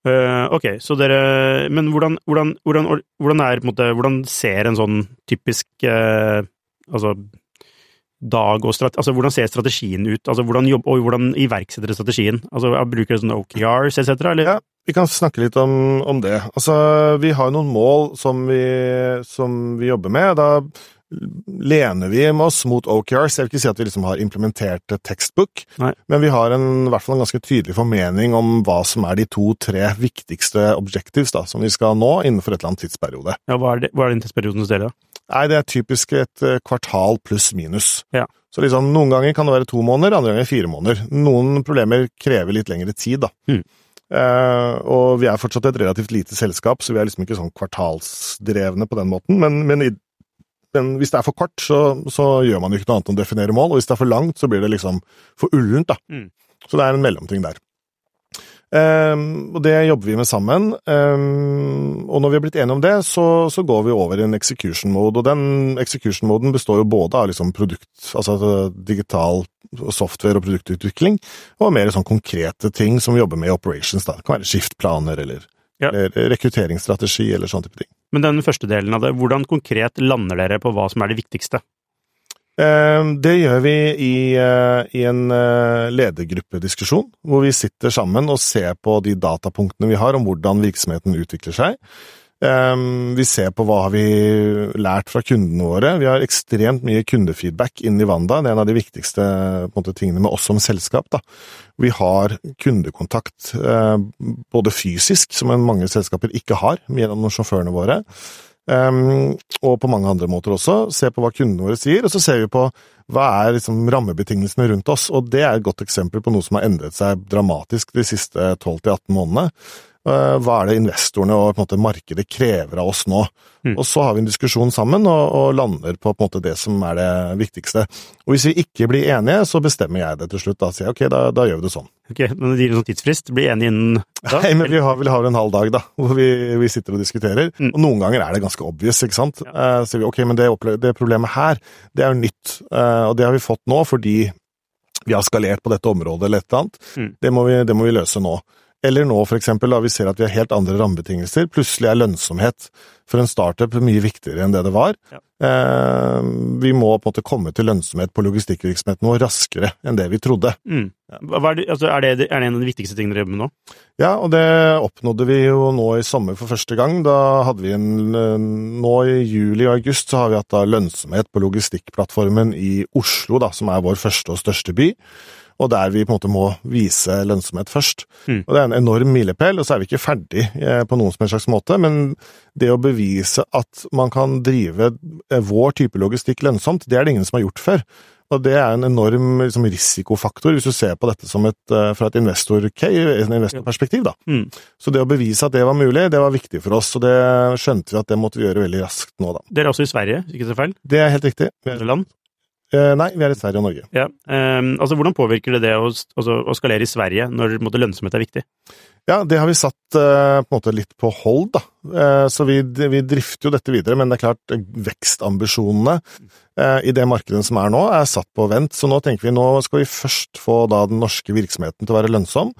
Uh, ok, så dere Men hvordan, hvordan, hvordan, hvordan er måte Hvordan ser en sånn typisk uh, Altså dag og strategi, altså hvordan ser strategien ut? Altså hvordan jobb, og hvordan iverksetter dere strategien? Altså Bruker dere sånne OKRs etc., eller? Ja, Vi kan snakke litt om, om det. Altså, vi har noen mål som vi, som vi jobber med. Da lener vi oss mot OKRs. Jeg vil ikke si at vi liksom har implementert textbook, Nei. men vi har en, i hvert fall en ganske tydelig formening om hva som er de to-tre viktigste objectives da, som vi skal nå innenfor et eller annet tidsperiode. Ja, hva er, det, hva er den tidsperioden hos dere? Nei, det er typisk et eh, kvartal pluss minus. Ja. Så liksom, noen ganger kan det være to måneder, andre ganger fire måneder. Noen problemer krever litt lengre tid, da. Mm. Eh, og vi er fortsatt et relativt lite selskap, så vi er liksom ikke sånn kvartalsdrevne på den måten. Men, men, i, men hvis det er for kort, så, så gjør man jo ikke noe annet enn å definere mål. Og hvis det er for langt, så blir det liksom for ullent, da. Mm. Så det er en mellomting der. Ehm, og det jobber vi med sammen. Um, og når vi har blitt enige om det, så, så går vi over i en execution mode. Og den execution moden består jo både av liksom produkt, altså digital software og produktutvikling, og mer sånn konkrete ting som vi jobber med i operations. Da. Det kan være skiftplaner eller, Ja. eller rekrutteringsstrategi eller sånne type ting. Men den første delen av det, hvordan konkret lander dere på hva som er det viktigste? Ehm, Det gjør vi i, eh, i en eh, ledergruppediskusjon, hvor vi sitter sammen og ser på de datapunktene vi har om hvordan virksomheten utvikler seg. Ehm, Vi ser på hva har vi lært fra kundene våre. Vi har ekstremt mye kundefeedback inn i Wanda. Det er en av de viktigste måte, tingene med oss som selskap. Da. Vi har kundekontakt eh, både fysisk, som mange selskaper ikke har, gjennom sjåførene våre. Um, og på mange andre måter også. Se på hva kundene våre sier, og så ser vi på hva er liksom rammebetingelsene rundt oss. Og det er et godt eksempel på noe som har endret seg dramatisk de siste 12-18 månedene. Uh, hva er det investorene og måte, markedet krever av oss nå? Mm. Og så har vi en diskusjon sammen og, og lander på, på måte, det som er det viktigste. Og hvis vi ikke blir enige, så bestemmer jeg det til slutt. Da sier jeg ok, da, da gjør vi det sånn. Ok, men det gir en sånn tidsfrist? Bli enige innen da? Nei, men vi har, vi har en halv dag, da, hvor vi, vi sitter og diskuterer. Mm. Og noen ganger er det ganske obvious, ikke sant. Ja. Eh, så sier vi ok, men det, det problemet her, det er jo nytt. Eh, og det har vi fått nå fordi vi har skalert på dette området eller et eller annet. Mm. Det, må vi, det må vi løse nå. Eller nå, for eksempel, da vi ser at vi har helt andre rammebetingelser. Plutselig er lønnsomhet for en startup mye viktigere enn det det var. Ja. Eh, vi må på en måte komme til lønnsomhet på logistikkvirksomheten vår raskere enn det vi trodde. Mm. Er, det, altså, er, det, er det en av de viktigste tingene dere jobber med nå? Ja, og det oppnådde vi jo nå i sommer for første gang. Da hadde vi en Nå i juli og august så har vi hatt da lønnsomhet på logistikkplattformen i Oslo, da, som er vår første og største by. Og der vi på en måte må vise lønnsomhet først. Mm. Og Det er en enorm milepæl, og så er vi ikke ferdig eh, på noen som en slags måte. Men det å bevise at man kan drive eh, vår type logistikk lønnsomt, det er det ingen som har gjort før. Og det er en enorm liksom, risikofaktor, hvis du ser på dette som et, eh, fra et investorperspektiv. Mm. Så det å bevise at det var mulig, det var viktig for oss, og det skjønte vi at det måtte vi gjøre veldig raskt nå, da. Dere er også i Sverige, ikke så feil? Det er helt riktig. Andre land? Eh, nei, vi er i Sverige og Norge. Ja. Ehm, altså, hvordan påvirker det det å, altså, å skalere i Sverige når måte, lønnsomhet er viktig? Ja, det har vi satt eh, på en måte litt på hold, da. Eh, så vi, vi drifter jo dette videre, men det er klart, vekstambisjonene i det markedet som er nå, er satt på vent. Så nå tenker vi nå skal vi først få da den norske virksomheten til å være lønnsom,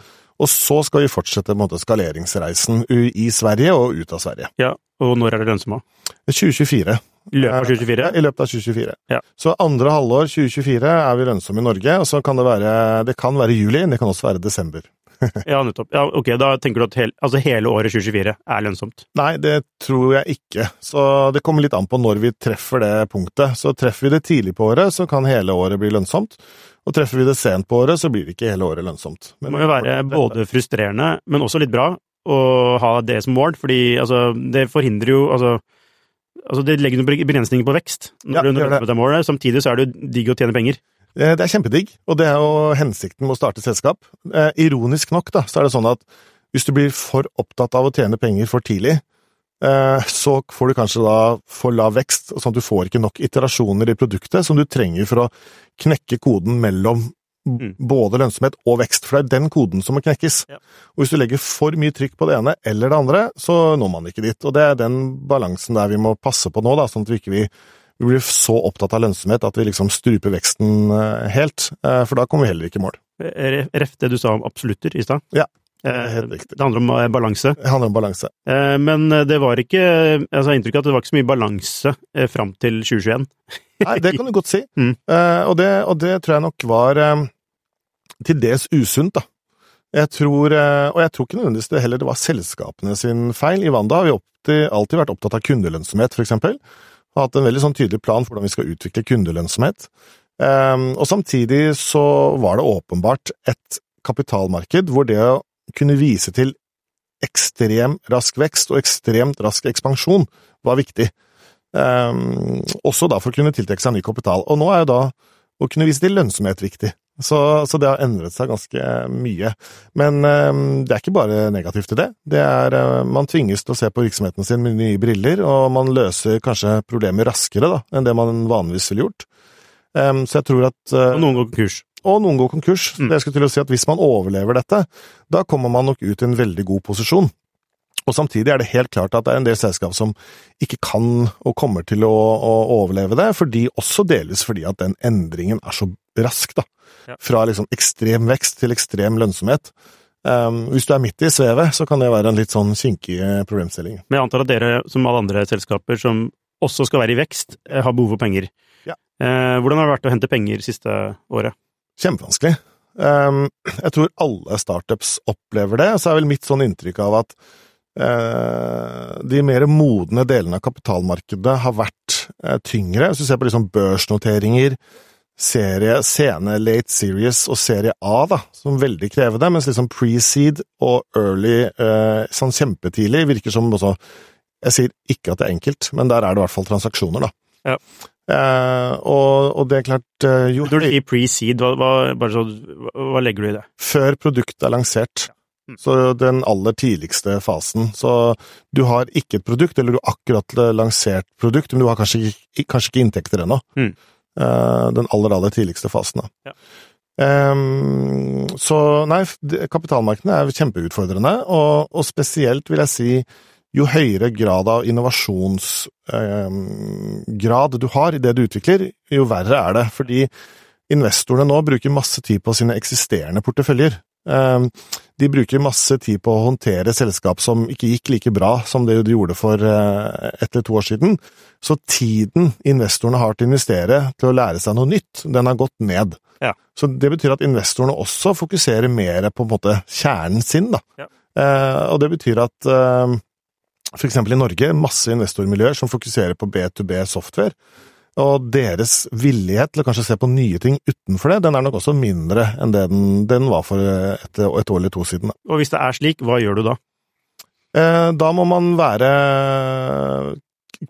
og så skal vi fortsette måte, skaleringsreisen i Sverige og ut av Sverige. Ja, og når er det lønnsomt? 2024. I løpet av 2024? Ja, I løpet av 2024. Ja. Så andre halvår 2024 er vi lønnsomme i Norge, og så kan det være, det kan være juli, det kan også være desember. Ja, nettopp. Ja, ok, da tenker du at hel, altså hele året 2024 er lønnsomt? Nei, det tror jeg ikke. Så det kommer litt an på når vi treffer det punktet. Så treffer vi det tidlig på året, så kan hele året bli lønnsomt. Og treffer vi det sent på året, så blir det ikke hele året lønnsomt. Det må jo være både frustrerende, men også litt bra å ha det som mål, fordi altså, det forhindrer jo altså, altså Det legger noen begrensninger på vekst når Ja, du når det målet. Samtidig så er det jo digg å tjene penger. Eh, Det er kjempedigg, og det er jo hensikten med å starte selskap. Eh, ironisk nok, da, så er det sånn at hvis du blir for opptatt av å tjene penger for tidlig, eh, så får du kanskje da for lav vekst, sånn at du får ikke nok iterasjoner i produktet som du trenger for å knekke koden mellom Mm. både lønnsomhet og vekst, for det er den koden som må knekkes. Ja. Og hvis du legger for mye trykk på det ene eller det andre, så når man ikke dit. Og det er den balansen der vi må passe på nå, da, sånn at vi ikke vi, vi blir så opptatt av lønnsomhet at vi liksom struper veksten eh, helt, eh, for da kommer vi heller ikke i mål. Ref det du sa om absolutter i stad. Ja. Det handler om eh, balanse. Det handler om balanse. Eh, Men det var ikke altså, Jeg har inntrykk av at det var ikke så mye balanse eh, fram til 2021. Nei, det kan du godt si. Mm. Eh, og, det, og det tror jeg nok var eh, til dels usunt, da. Jeg tror, eh, og jeg tror ikke nødvendigvis det heller det var selskapene sin feil. I Wanda har vi alltid, alltid vært opptatt av kundelønnsomhet, for eksempel. Og hatt en veldig sånn tydelig plan for hvordan vi skal utvikle kundelønnsomhet. Og samtidig så var det åpenbart et kapitalmarked hvor det å kunne vise til ekstrem rask vekst og ekstremt rask ekspansjon var viktig. Um, også da for å kunne tiltrekke seg ny kapital. Og nå er jo da å kunne vise til lønnsomhet viktig. Så, så det har endret seg ganske mye. Men um, det er ikke bare negativt i det. det er, uh, man tvinges til å se på virksomheten sin med nye briller, og man løser kanskje problemer raskere da, enn det man vanligvis ville gjort. Um, så jeg tror at uh, Og noen går konkurs. Og noen går konkurs. Mm. Det jeg skulle til å si at Hvis man overlever dette, da kommer man nok ut i en veldig god posisjon. Og samtidig er det helt klart at det er en del selskap som ikke kan og kommer til å, å overleve det, fordi, også delvis fordi at den endringen er så rask, da. Ja. Fra liksom ekstrem vekst til ekstrem lønnsomhet. Um, hvis du er midt i svevet, så kan det være en litt sånn kinkig eh, problemstilling. Men jeg antar at dere, som alle andre selskaper som også skal være i vekst, eh, har behov for penger. Ja. Uh, hvordan har det vært å hente penger siste året? Kjempevanskelig. Um, jeg tror alle startups opplever det, og så er vel mitt sånn inntrykk av at eh, de mer modne delene av kapitalmarkedet har vært eh, tyngre. Hvis du ser på liksom børsnoteringer, serie, sene, late series og serie A, da, som veldig krever det, mens liksom pre-seed og early, eh, sånn kjempetidlig, virker som også Jeg sier ikke at det er enkelt, men der er det i hvert fall transaksjoner, da. Ja. Eh, og, og det er klart eh, jo Når du sier pre-seed, hva, hva, hva, legger du i det? før produktet er lansert. Mm. Så den aller tidligste fasen. Så du har ikke et produkt, eller du har akkurat lansert produkt, men du har kanskje, kanskje ikke inntekter ennå. Mm. Eh, Den aller, aller tidligste fasen. Ja. Um, så nei, kapitalmarkedene er kjempeutfordrende, og, og spesielt vil jeg si jo høyere grad av innovasjonsgrad du har i det du utvikler, jo verre er det. Fordi investorene nå bruker masse tid på sine eksisterende porteføljer. Eh, De bruker masse tid på å håndtere selskap som ikke gikk like bra som det de gjorde for eh, ett eller to år siden. Så tiden investorene har til å investere til å lære seg noe nytt, den har gått ned. Ja. Så det betyr at investorene også fokuserer mer på en måte kjernen sin, da. Ja. Eh, og det betyr at eh, for eksempel i Norge, masse investormiljøer som fokuserer på B2B software. Og deres villighet til å kanskje se på nye ting utenfor det, den er nok også mindre enn det den, den var for et, et år eller to siden. Og hvis det er slik, hva gjør du da? Eh, da må man være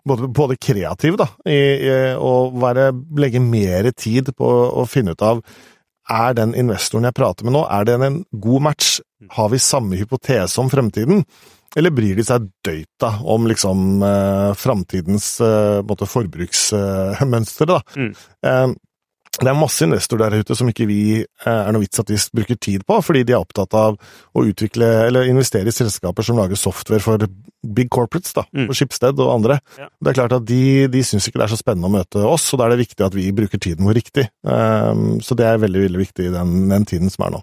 både, både kreativ, da, i, i, og være, legge mer tid på å finne ut av er den investoren jeg prater med nå, er den en god match? Har vi samme hypotese om fremtiden? Eller bryr de seg døyta om liksom eh, framtidens eh, forbruksmønster, da? Mm. Eh, det er masse investorer der ute som ikke vi eh, er noe vits at vi bruker tid på, fordi de er opptatt av å utvikle eller investere i selskaper som lager software for big corporates, da, Mm. for Schibsted og andre. Ja. Det er klart at de, de syns ikke det er så spennende å møte oss, og da er det viktig at vi bruker tiden vår riktig. Um, så det er veldig, veldig viktig i den, den tiden som er nå.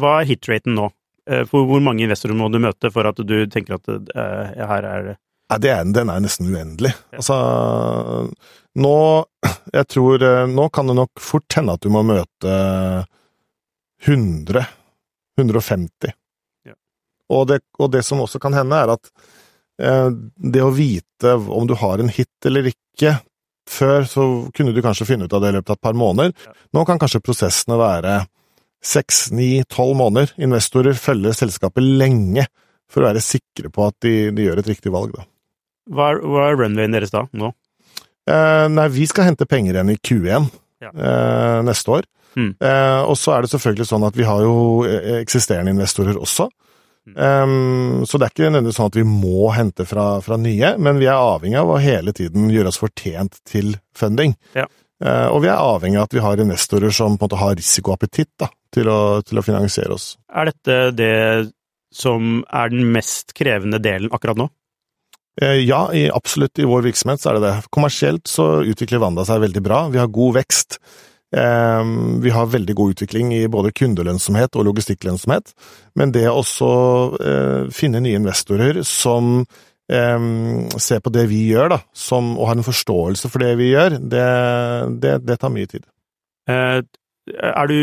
Hva er hitraten nå? Eh, hvor mange investorer må du møte for at du tenker at eh, her er det ja, det er, den er nesten uendelig. Ja. Altså, nå Jeg tror eh, Nå kan det nok fort hende at du må møte 100, 150. Ja. Og, det, og det som også kan hende, er at eh, det å vite om du har en hit eller ikke Før så kunne du kanskje finne ut av det i løpet av et par måneder. Ja. Nå kan kanskje prosessene være seks, ni, tolv måneder. Investorer følger selskapet lenge for å være sikre på at de, de gjør et riktig valg. Da. Hva er, hva er runwayen deres da, nå? Eh, nei, vi skal hente penger igjen i Q1 Ja. eh, neste år. Mm. Eh, og så er det selvfølgelig sånn at vi har jo eh, eksisterende investorer også. Eh, så det er ikke nødvendigvis sånn at vi må hente fra, fra nye, men vi er avhengig av å hele tiden gjøre oss fortjent til funding. Ja. Eh, og vi er avhengig av at vi har investorer som på en måte har risikoappetitt da, til, å, til å finansiere oss. Er dette det som er den mest krevende delen akkurat nå? Eh, Ja, i, absolutt i vår virksomhet så er det det. Kommersielt så utvikler Wanda seg veldig bra. Vi har god vekst. Eh, Vi har veldig god utvikling i både kundelønnsomhet og logistikklønnsomhet. Men det å også eh, finne nye investorer som eh, ser på det vi gjør, da, som, og har en forståelse for det vi gjør, det, det, det tar mye tid. Du,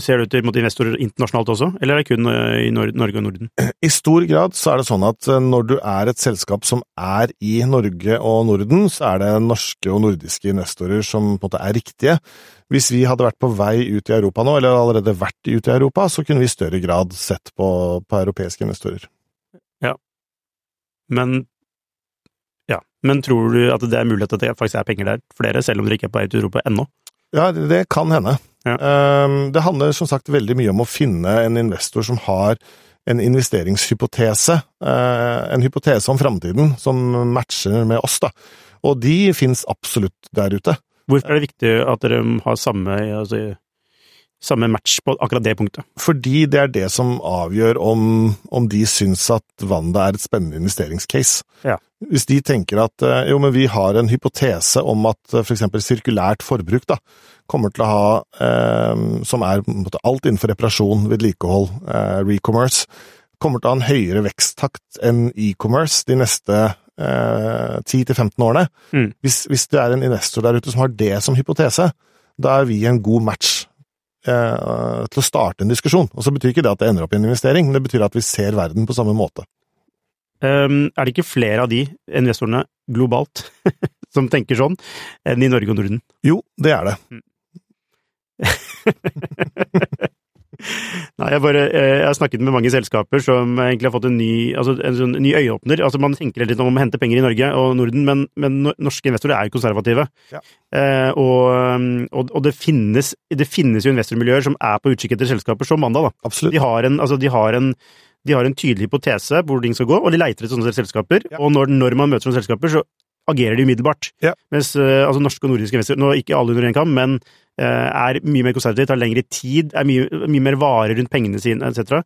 ser du til mot investorer internasjonalt også, eller er det kun eh, i Norge og Norden? I stor grad så er det sånn at eh, når du er et selskap som er i Norge og Norden, så er det norske og nordiske investorer som på en måte er riktige. Hvis vi hadde vært på vei ut i Europa nå, eller allerede vært ute i Europa, så kunne vi i større grad sett på, på europeiske investorer. Ja, men ja, men tror du at det er til at det faktisk er penger der for dere, selv om dere ikke er på vei til Europa ennå? Ja, det kan hende. Ja. Um, det handler som sagt veldig mye om å finne en investor som har en investeringshypotese, uh, en hypotese om framtiden som matcher med oss, da. Og de fins absolutt der ute. Hvorfor er det viktig at dere har samme, altså, samme match på akkurat det punktet? Fordi det er det som avgjør om, om de syns at Wanda er et spennende investeringscase. Ja. Hvis de tenker at eh, jo, men vi har en hypotese om at f.eks. for eksempel sirkulært forbruk da, kommer til å ha, eh, som er på en måte, alt innenfor reparasjon, vedlikehold, eh, recommerce, kommer til å ha en høyere veksttakt enn e-commerce de neste eh, 10-15 årene. Mm. Hvis, hvis det er en investor der ute som har det som hypotese, da er vi en god match eh, til å starte en diskusjon. Og så betyr ikke det at det ender opp i en investering, men det betyr at vi ser verden på samme måte. Um, er det ikke flere av de investorene globalt som tenker sånn, enn i Norge og Norden? Jo, det er det. Nei, jeg bare eh, Jeg har snakket med mange selskaper som egentlig har fått en ny, altså en sånn ny øyeåpner. Altså Man tenker litt om å hente penger i Norge og Norden, men, men norske investorer er jo konservative. Ja. Eh, og, og, og det, finnes, det finnes jo investormiljøer som er på utkikk etter selskaper som Mandag. da. Absolutt. De har en, altså de har en de har en tydelig hypotese på hvor ting skal gå, og de leiter etter sånne selskaper. Ja. Og når, når man møter sånne selskaper, så agerer de umiddelbart. Ja. Mens eh, altså norske og nordiske investorer, nå ikke alle under én kam, men er mye mer konservativt, tar lengre tid, er mye, mye mer vare rundt pengene sine, etc.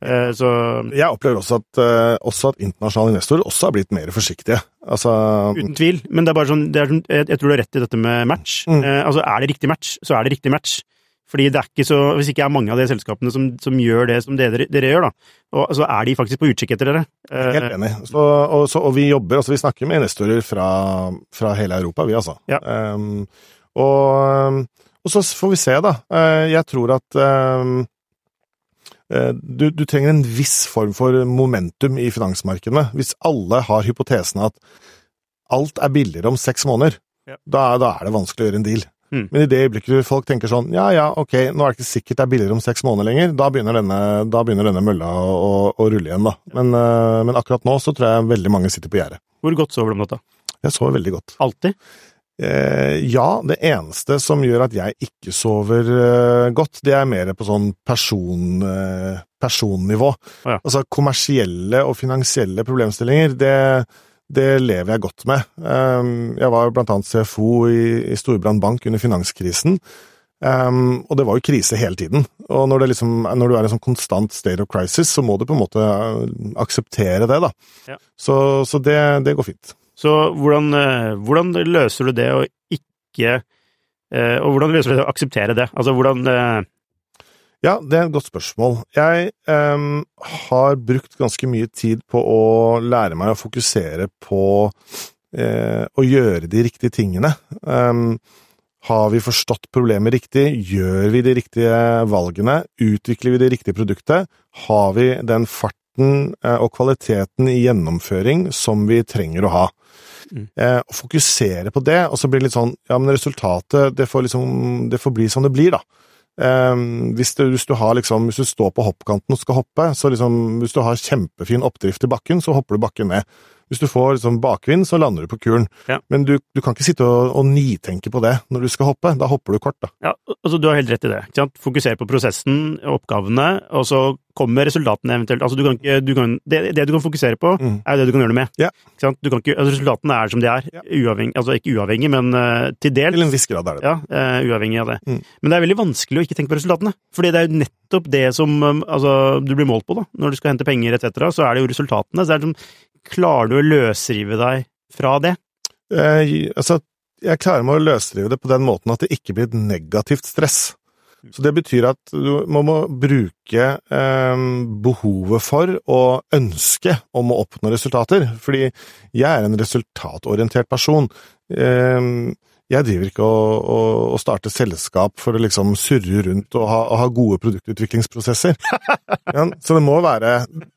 Eh, så Jeg opplever også at, eh, også at internasjonale investorer også har blitt mer forsiktige. Altså uten tvil. Men det er bare sånn, det er sånn jeg, tror du har rett i dette med match. Mm. Eh, altså er det riktig match, så er det riktig match. Fordi det er ikke så, Hvis ikke er mange av de selskapene som, som gjør det som dere, dere gjør, da, og, så er de faktisk på utkikk etter dere. Eh, Helt enig. Så, og, så, og vi jobber, altså vi snakker med investorer fra, fra hele Europa, vi altså. Ja. Um, og, og så får vi se, da. Eh, Jeg tror at um, eh, du, du trenger en viss form for momentum i finansmarkedene. Hvis alle har hypotesen at alt er billigere om seks måneder, Ja. da, da er det vanskelig å gjøre en deal. Mm. Men i det øyeblikket folk tenker sånn ja ja, ok, nå er det ikke sikkert det er billigere om seks måneder lenger, da begynner denne, da begynner denne mølla å, å, å rulle igjen, da. Men, eh, men akkurat nå så tror jeg veldig mange sitter på gjerdet. Hvor godt sover du om natta? Jeg sover veldig godt. Alltid? Eh, ja, det eneste som gjør at jeg ikke sover eh, godt, det er mer på sånn person, eh, personnivå. Ja. Altså kommersielle og finansielle problemstillinger, det, det lever jeg godt med. Um, jeg var blant annet CFO i, i Storbrann Bank under finanskrisen. Um, og det var jo krise hele tiden. Og når, det liksom, når du er i en sånn konstant state of crisis, så må du på en måte akseptere det, da. Ja. Så, så det, det går fint. Så hvordan, eh, hvordan løser du det å ikke eh, Og hvordan løser du det å akseptere det? Altså hvordan eh, Ja, det er et godt spørsmål. Jeg em, har brukt ganske mye tid på å lære meg å fokusere på eh, å gjøre de riktige tingene. Em, har vi forstått problemet riktig? Gjør vi de riktige valgene? Utvikler vi det riktige produktet? Har vi den farten eh, og kvaliteten i gjennomføring som vi trenger å ha? Mm. Eh, og fokusere på det, og så blir det litt sånn Ja, men resultatet, det får liksom Det får bli som det blir, da. Um, hvis, du, hvis, du har liksom, hvis du står på hoppkanten og skal hoppe, så liksom, hvis du har kjempefin oppdrift i bakken, så hopper du bakken ned. Hvis du får liksom bakvind, så lander du på kulen. Ja. Men du, du kan ikke sitte og, og nitenke på det når du skal hoppe. Da hopper du kort, da. Ja, altså du har helt rett i det. Fokuser på prosessen, oppgavene, og så kommer resultatene eventuelt. Altså du kan ikke, du kan, det, det du kan fokusere på, Mm. er det du kan gjøre noe med. Ja. Ikke altså Resultatene er som de er, Ja. uavhengig, altså ikke uavhengig, men uh, til dels. Til en viss grad er det det. Ja, uh, uavhengig av det. Mm. Men det er veldig vanskelig å ikke tenke på resultatene. Fordi det er jo nettopp det som um, altså, du blir målt på, da. Når du skal hente penger etc., så er det jo resultatene. Så er liksom, som, klarer du å løsrive deg fra det? Eh, altså, jeg klarer meg å løsrive det på den måten at det ikke blir et negativt stress. Så det betyr at man må bruke eh, behovet for og ønsket om å oppnå resultater. Fordi jeg er en resultatorientert person. Eh, Jeg driver ikke å, å, starte selskap for å liksom surre rundt og ha, og ha gode produktutviklingsprosesser. ja, så det må være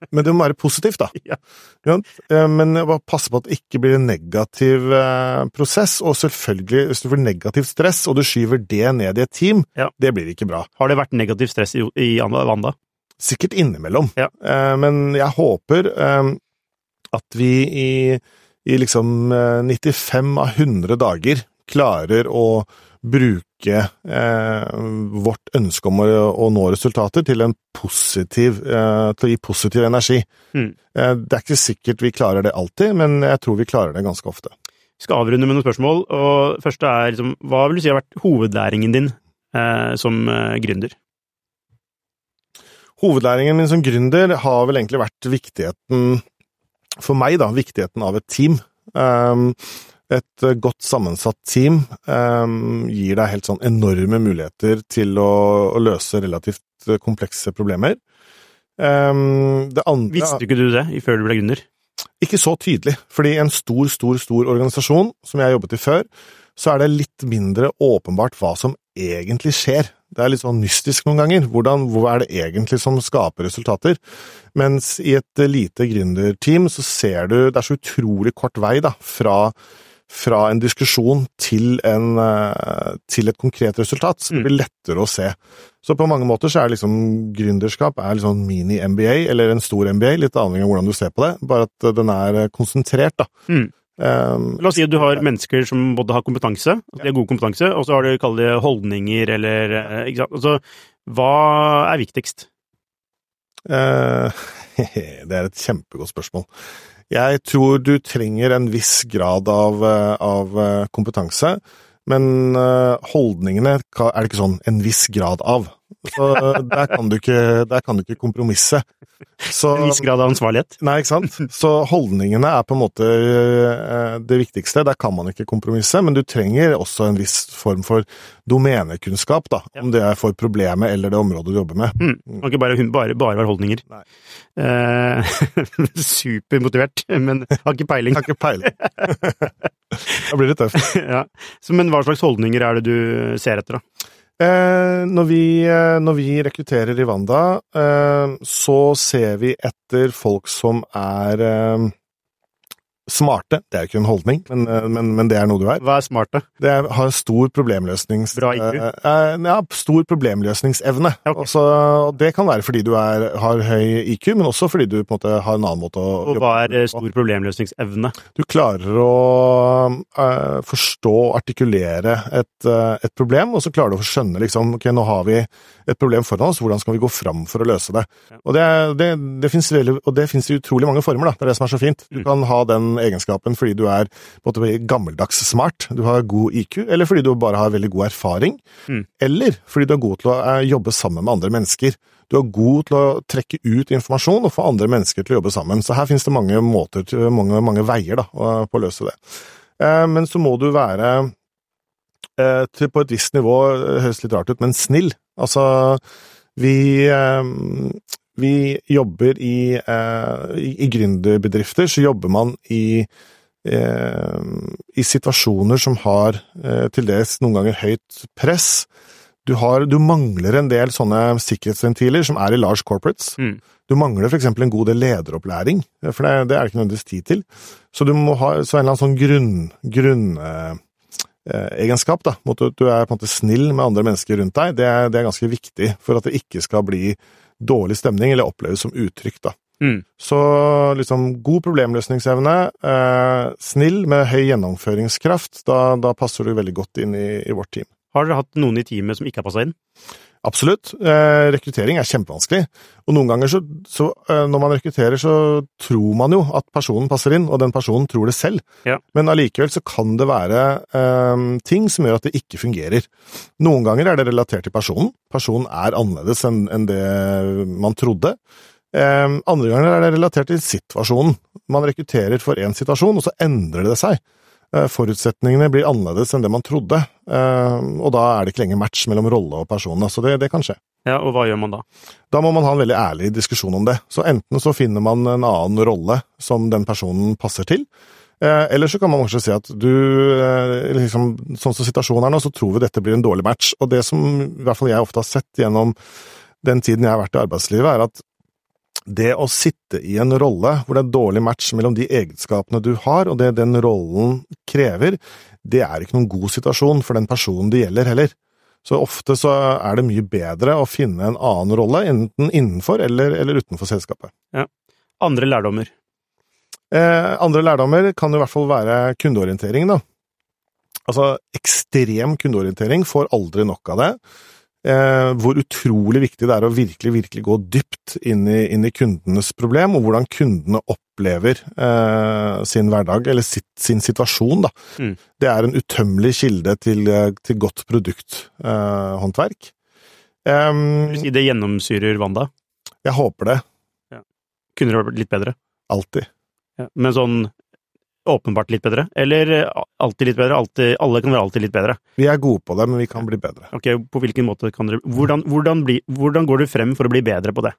Men det må være positivt, da. Ja. Ja, eh, men bare passe på at det ikke blir en negativ eh, prosess. Og selvfølgelig, hvis du får negativt stress, og du skyver det ned i et team, Ja. det blir ikke bra. Har det vært negativt stress i, i Wanda? Sikkert innimellom. Ja. Eh, men jeg håper at vi i, i liksom eh, 95 av 100 dager klarer å bruke eh, vårt ønske om å, å nå resultater til en positiv eh, til å gi positiv energi. Mm. Eh, det er ikke sikkert vi klarer det alltid, men jeg tror vi klarer det ganske ofte. Vi skal avrunde med noen spørsmål, og første er liksom, hva vil du si har vært hovedlæringen din eh, som eh, gründer? Hovedlæringen min som gründer har vel egentlig vært viktigheten, for meg da, viktigheten av et team. Um, et eh, godt sammensatt team um, gir deg helt sånn enorme muligheter til å, å løse relativt eh, komplekse problemer. Um, det andre Visste ikke du det før du ble gründer? ikke så tydelig, fordi en stor, stor, stor organisasjon, som jeg jobbet i før, så er det litt mindre åpenbart hva som egentlig skjer. Det er litt sånn mystisk noen ganger. Hvordan, hva er det egentlig som skaper resultater? Mens i et lite gründerteam så ser du Det er så utrolig kort vei da, fra, fra en diskusjon til, en, eh, til et konkret resultat. Så det blir lettere å se. Så på mange måter så er liksom gründerskap er sånn mini-MBA, eller en stor MBA, litt avhengig av hvordan du ser på det, bare at den er konsentrert, da. Mm. Um, La oss si at du har mennesker som både har kompetanse, de har god kompetanse, og så har du kall det holdninger eller eh, ikke sant? Altså, hva er viktigst? Uh, det er et kjempegodt spørsmål. Jeg tror du trenger en viss grad av, eh, av eh, kompetanse, men eh, holdningene er det ikke sånn en viss grad av. Så der kan du ikke, der kan du ikke kompromisse. Så, En viss grad av ansvarlighet? Nei, ikke sant? Så holdningene er på en måte eh, det viktigste. Der kan man ikke kompromisse, men du trenger også en viss form for domenekunnskap, da. Ja. Om det er for problemet eller det området du jobber med. Mm. Kan ikke bare, bare, bare være holdninger. Nei. Eh, supermotivert, men har ikke peiling. Har ikke peiling. da blir det tøft. ja. Så, men hva slags holdninger er det du ser etter, da? Eh, når, vi, eh, når vi rekrutterer i Wanda, eh, så ser vi etter folk som er smarte. Det er jo ikke en holdning, men, eh, men, men det er noe du er. Hva er smarte? Det er, har stor problemløsnings... Bra IQ? Eh, eh, ja, stor problemløsningsevne. Okay. ok. Altså, og det kan være fordi du er, har høy IQ, men også fordi du på en måte har en annen måte å Og hva er eh, stor problemløsningsevne? Du klarer å eh, forstå og artikulere et, et problem, og så klarer du å skjønne liksom, ok, nå har vi et problem foran oss, hvordan skal vi gå fram for å løse det? Ja. Og det, det, det finnes og det finnes utrolig mange former, da. Det er det som er så fint. Du Mm. kan ha den egenskapen fordi du er måte, gammeldags smart, du har god IQ, eller fordi du bare har veldig god erfaring, Mm. eller fordi du er god til å eh, jobbe sammen med andre mennesker. Du er god til å trekke ut informasjon og få andre mennesker til å jobbe sammen. Så her finnes det mange måter, mange, mange veier da, på å løse det. Eh, Men så må du være eh, til på et visst nivå, høres litt rart ut, men snill. Altså, vi, vi jobber i, eh, i, gründerbedrifter, så jobber man i eh, i situasjoner som har eh, til dels noen ganger høyt press. Du, har, du mangler en del sånne sikkerhetsventiler som er i large corporates. Mm. Du mangler f.eks. en god del lederopplæring, for det, det er det ikke nødvendigvis tid til. Så du må ha så en eller annen sånn grunn, grunn eh, eh, egenskap, da, mot at du er på en måte snill med andre mennesker rundt deg, det er, det er ganske viktig for at det ikke skal bli dårlig stemning eller oppleves som utrygt, da. Mm. Så liksom god problemløsningsevne, eh, snill med høy gjennomføringskraft, da, da passer du veldig godt inn i, i vårt team. Har dere hatt noen i teamet som ikke har passa inn? Absolutt. Eh, rekruttering er kjempevanskelig. Og noen ganger så, så eh, når man rekrutterer, så tror man jo at personen passer inn, og den personen tror det selv. Ja. Men allikevel så kan det være eh, ting som gjør at det ikke fungerer. Noen ganger er det relatert til personen. Personen er annerledes enn en det man trodde. Eh, andre ganger er det relatert til situasjonen. Man rekrutterer for én situasjon, og så endrer det seg. Eh, Forutsetningene blir annerledes enn det man trodde, eh, og da er det ikke lenger match mellom rolle og person. Så det, det kan skje. Ja, og hva gjør man da? Da må man ha en veldig ærlig diskusjon om det. Så enten så finner man en annen rolle som den personen passer til, Eh, eller så kan man kanskje si at du liksom, Sånn som situasjonen er nå, så tror vi dette blir en dårlig match. Og det som i hvert fall jeg ofte har sett gjennom den tiden jeg har vært i arbeidslivet, er at det å sitte i en rolle hvor det er dårlig match mellom de egenskapene du har, og det den rollen krever, det er ikke noen god situasjon for den personen det gjelder heller. Så ofte så er det mye bedre å finne en annen rolle, enten innenfor eller, eller utenfor selskapet. Ja. Andre lærdommer? Eh, andre lærdommer kan jo i hvert fall være kundeorientering, da. Altså, ekstrem kundeorientering får aldri nok av det. Eh, hvor utrolig viktig det er å virkelig, virkelig gå dypt inn i, inn i kundenes problem, og hvordan kundene opplever eh, sin hverdag, eller sitt, sin situasjon, da. Mm. Det er en utømmelig kilde til, til godt produkthåndverk. Eh, um, det gjennomsyrer Wanda? Jeg håper det. Ja. Kunne det vært litt bedre? Alltid. Ja, men sånn åpenbart litt bedre, eller alltid litt bedre? Alltid, alle kan være alltid litt bedre? Vi er gode på det, men vi kan bli bedre. Ok, På hvilken måte kan dere Hvordan, hvordan, bli, hvordan går du frem for å bli bedre på det?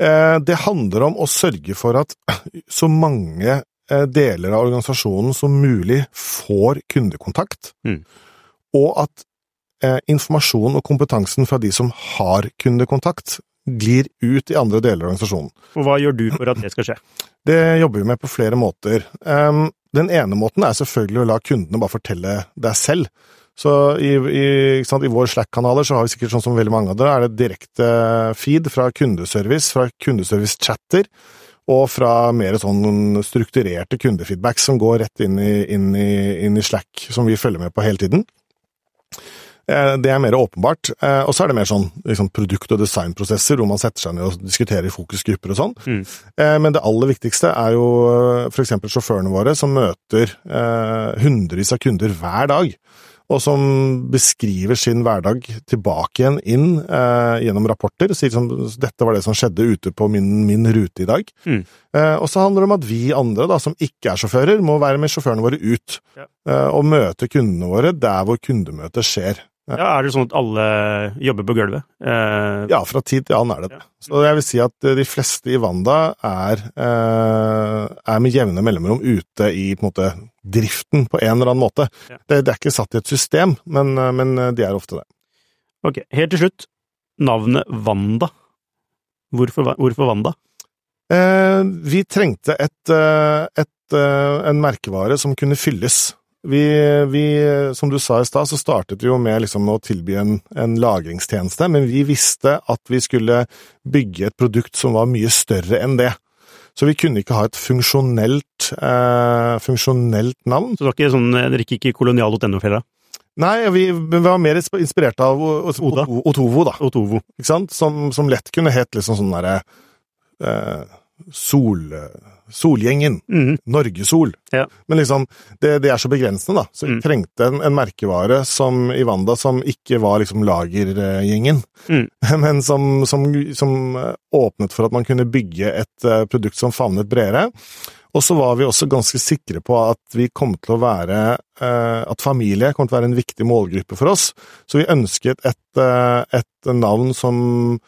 Eh, det handler om å sørge for at så mange eh, deler av organisasjonen som mulig får kundekontakt, mm. og at eh, informasjonen og kompetansen fra de som har kundekontakt, glir ut i andre deler av organisasjonen. Og Hva gjør du for at det skal skje? Det jobber vi med på flere måter. Den ene måten er selvfølgelig å la kundene bare fortelle deg selv. Så i, i, sant, i vår Slack-kanaler så har vi sikkert sånn som veldig mange av dere, er det direkte feed fra kundeservice, fra kundeservice-chatter, og fra mer sånn strukturerte kundefeedback som går rett inn i, inn, i, inn i Slack, som vi følger med på hele tiden. Eh, det er mer åpenbart. Eh, og så er det mer sånn liksom, produkt- og designprosesser, hvor man setter seg ned og diskuterer i fokusgrupper og sånn. Mm. Eh, men det aller viktigste er jo eksempel sjåførene våre, som møter hundrevis av kunder hver dag. Og som beskriver sin hverdag tilbake igjen inn eh, gjennom rapporter. Sier som dette var det som skjedde ute på min, min rute i dag. Mm. Eh, og så handler det om at vi andre, da, som ikke er sjåfører, må være med sjåførene våre ut. Ja. Eh, og møte kundene våre der hvor kundemøtet skjer. Ja, Er det sånn at alle jobber på gulvet? Eh... Ja, fra tid til annen er det det. Så jeg vil si at de fleste i Wanda er, eh, er med jevne mellomrom ute i på måte, driften på en eller annen måte. Ja. Det, det, er ikke satt i et system, men, eh, men, de er ofte det. Ok, helt til slutt. Navnet Wanda. Hvorfor, hvorfor Wanda? Eh, vi trengte et, eh, et, eh, en merkevare som kunne fylles. Vi, vi, som du sa i stad, så startet vi jo med liksom å tilby en, en, lagringstjeneste, men vi visste at vi skulle bygge et produkt som var mye større enn det. Så vi kunne ikke ha et funksjonelt, eh, funksjonelt navn. Så dere, sånn, dere gikk ikke kolonial.no-fella? Nei, vi, vi, var mer inspirert av Otovo, da. Otovo. Ikke? Som, som lett kunne hett liksom sånn derre eh, Sol Solgjengen. Mm. Norgesol. Ja. Men liksom, det, det, er så begrensende, da. Så vi mm. trengte en, en, merkevare som i Wanda som ikke var liksom lagergjengen, mm. men som, som, som, åpnet for at man kunne bygge et uh, produkt som favnet bredere. Og så var vi også ganske sikre på at vi kom til å være At familie kom til å være en viktig målgruppe for oss. Så vi ønsket et, et navn som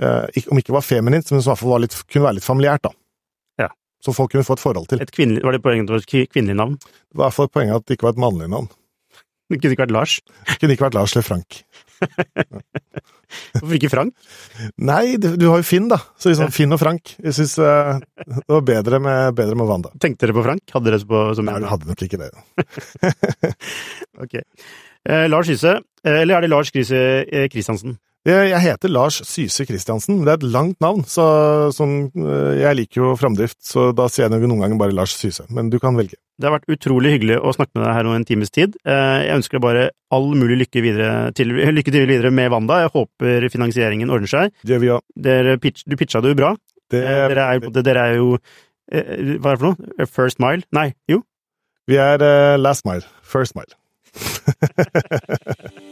om ikke var feminint, men som i hvert fall litt, kunne være litt familiært, da så folk kunne få et forhold til. Et var det poenget at det var et kvinnelig navn? Det var i hvert fall poenget at det ikke var et mannlig navn. Det kunne ikke vært Lars? Det kunne ikke vært Lars eller Frank. Hvorfor ikke Frank? Nei, du, du, har jo Finn, da. Så liksom ja. Finn og Frank. Jeg syns uh, det var bedre med, bedre med Wanda. Tenkte dere på Frank? Hadde dere på som Nei, hadde nok ikke det. ok. Eh, Lars Hyse, eh, eller er det Lars Krise Kristiansen? Jeg heter Lars Syse Christiansen. Det er et langt navn, så sånn, jeg liker jo framdrift, så da sier jeg noen ganger bare Lars Syse. Men du kan velge. Det har vært utrolig hyggelig å snakke med deg her nå en times tid. Eh, jeg ønsker deg bare all mulig lykke, videre til, lykke til videre med Wanda. Jeg håper finansieringen ordner seg. Det gjør vi òg. Pitch, du pitcha det jo bra. Det, dere, er, dere, er, jo Hva er det for noe? First mile? Nei, jo? Vi er last mile. First mile.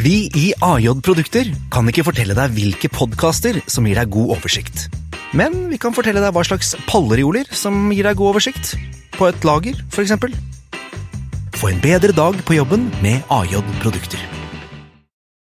Vi i AJ Produkter kan ikke fortelle deg hvilke podkaster som gir deg god oversikt. Men vi kan fortelle deg hva slags pallerioler som gir deg god oversikt. På et lager, eksempel. Få en bedre dag på jobben med AJ Produkter.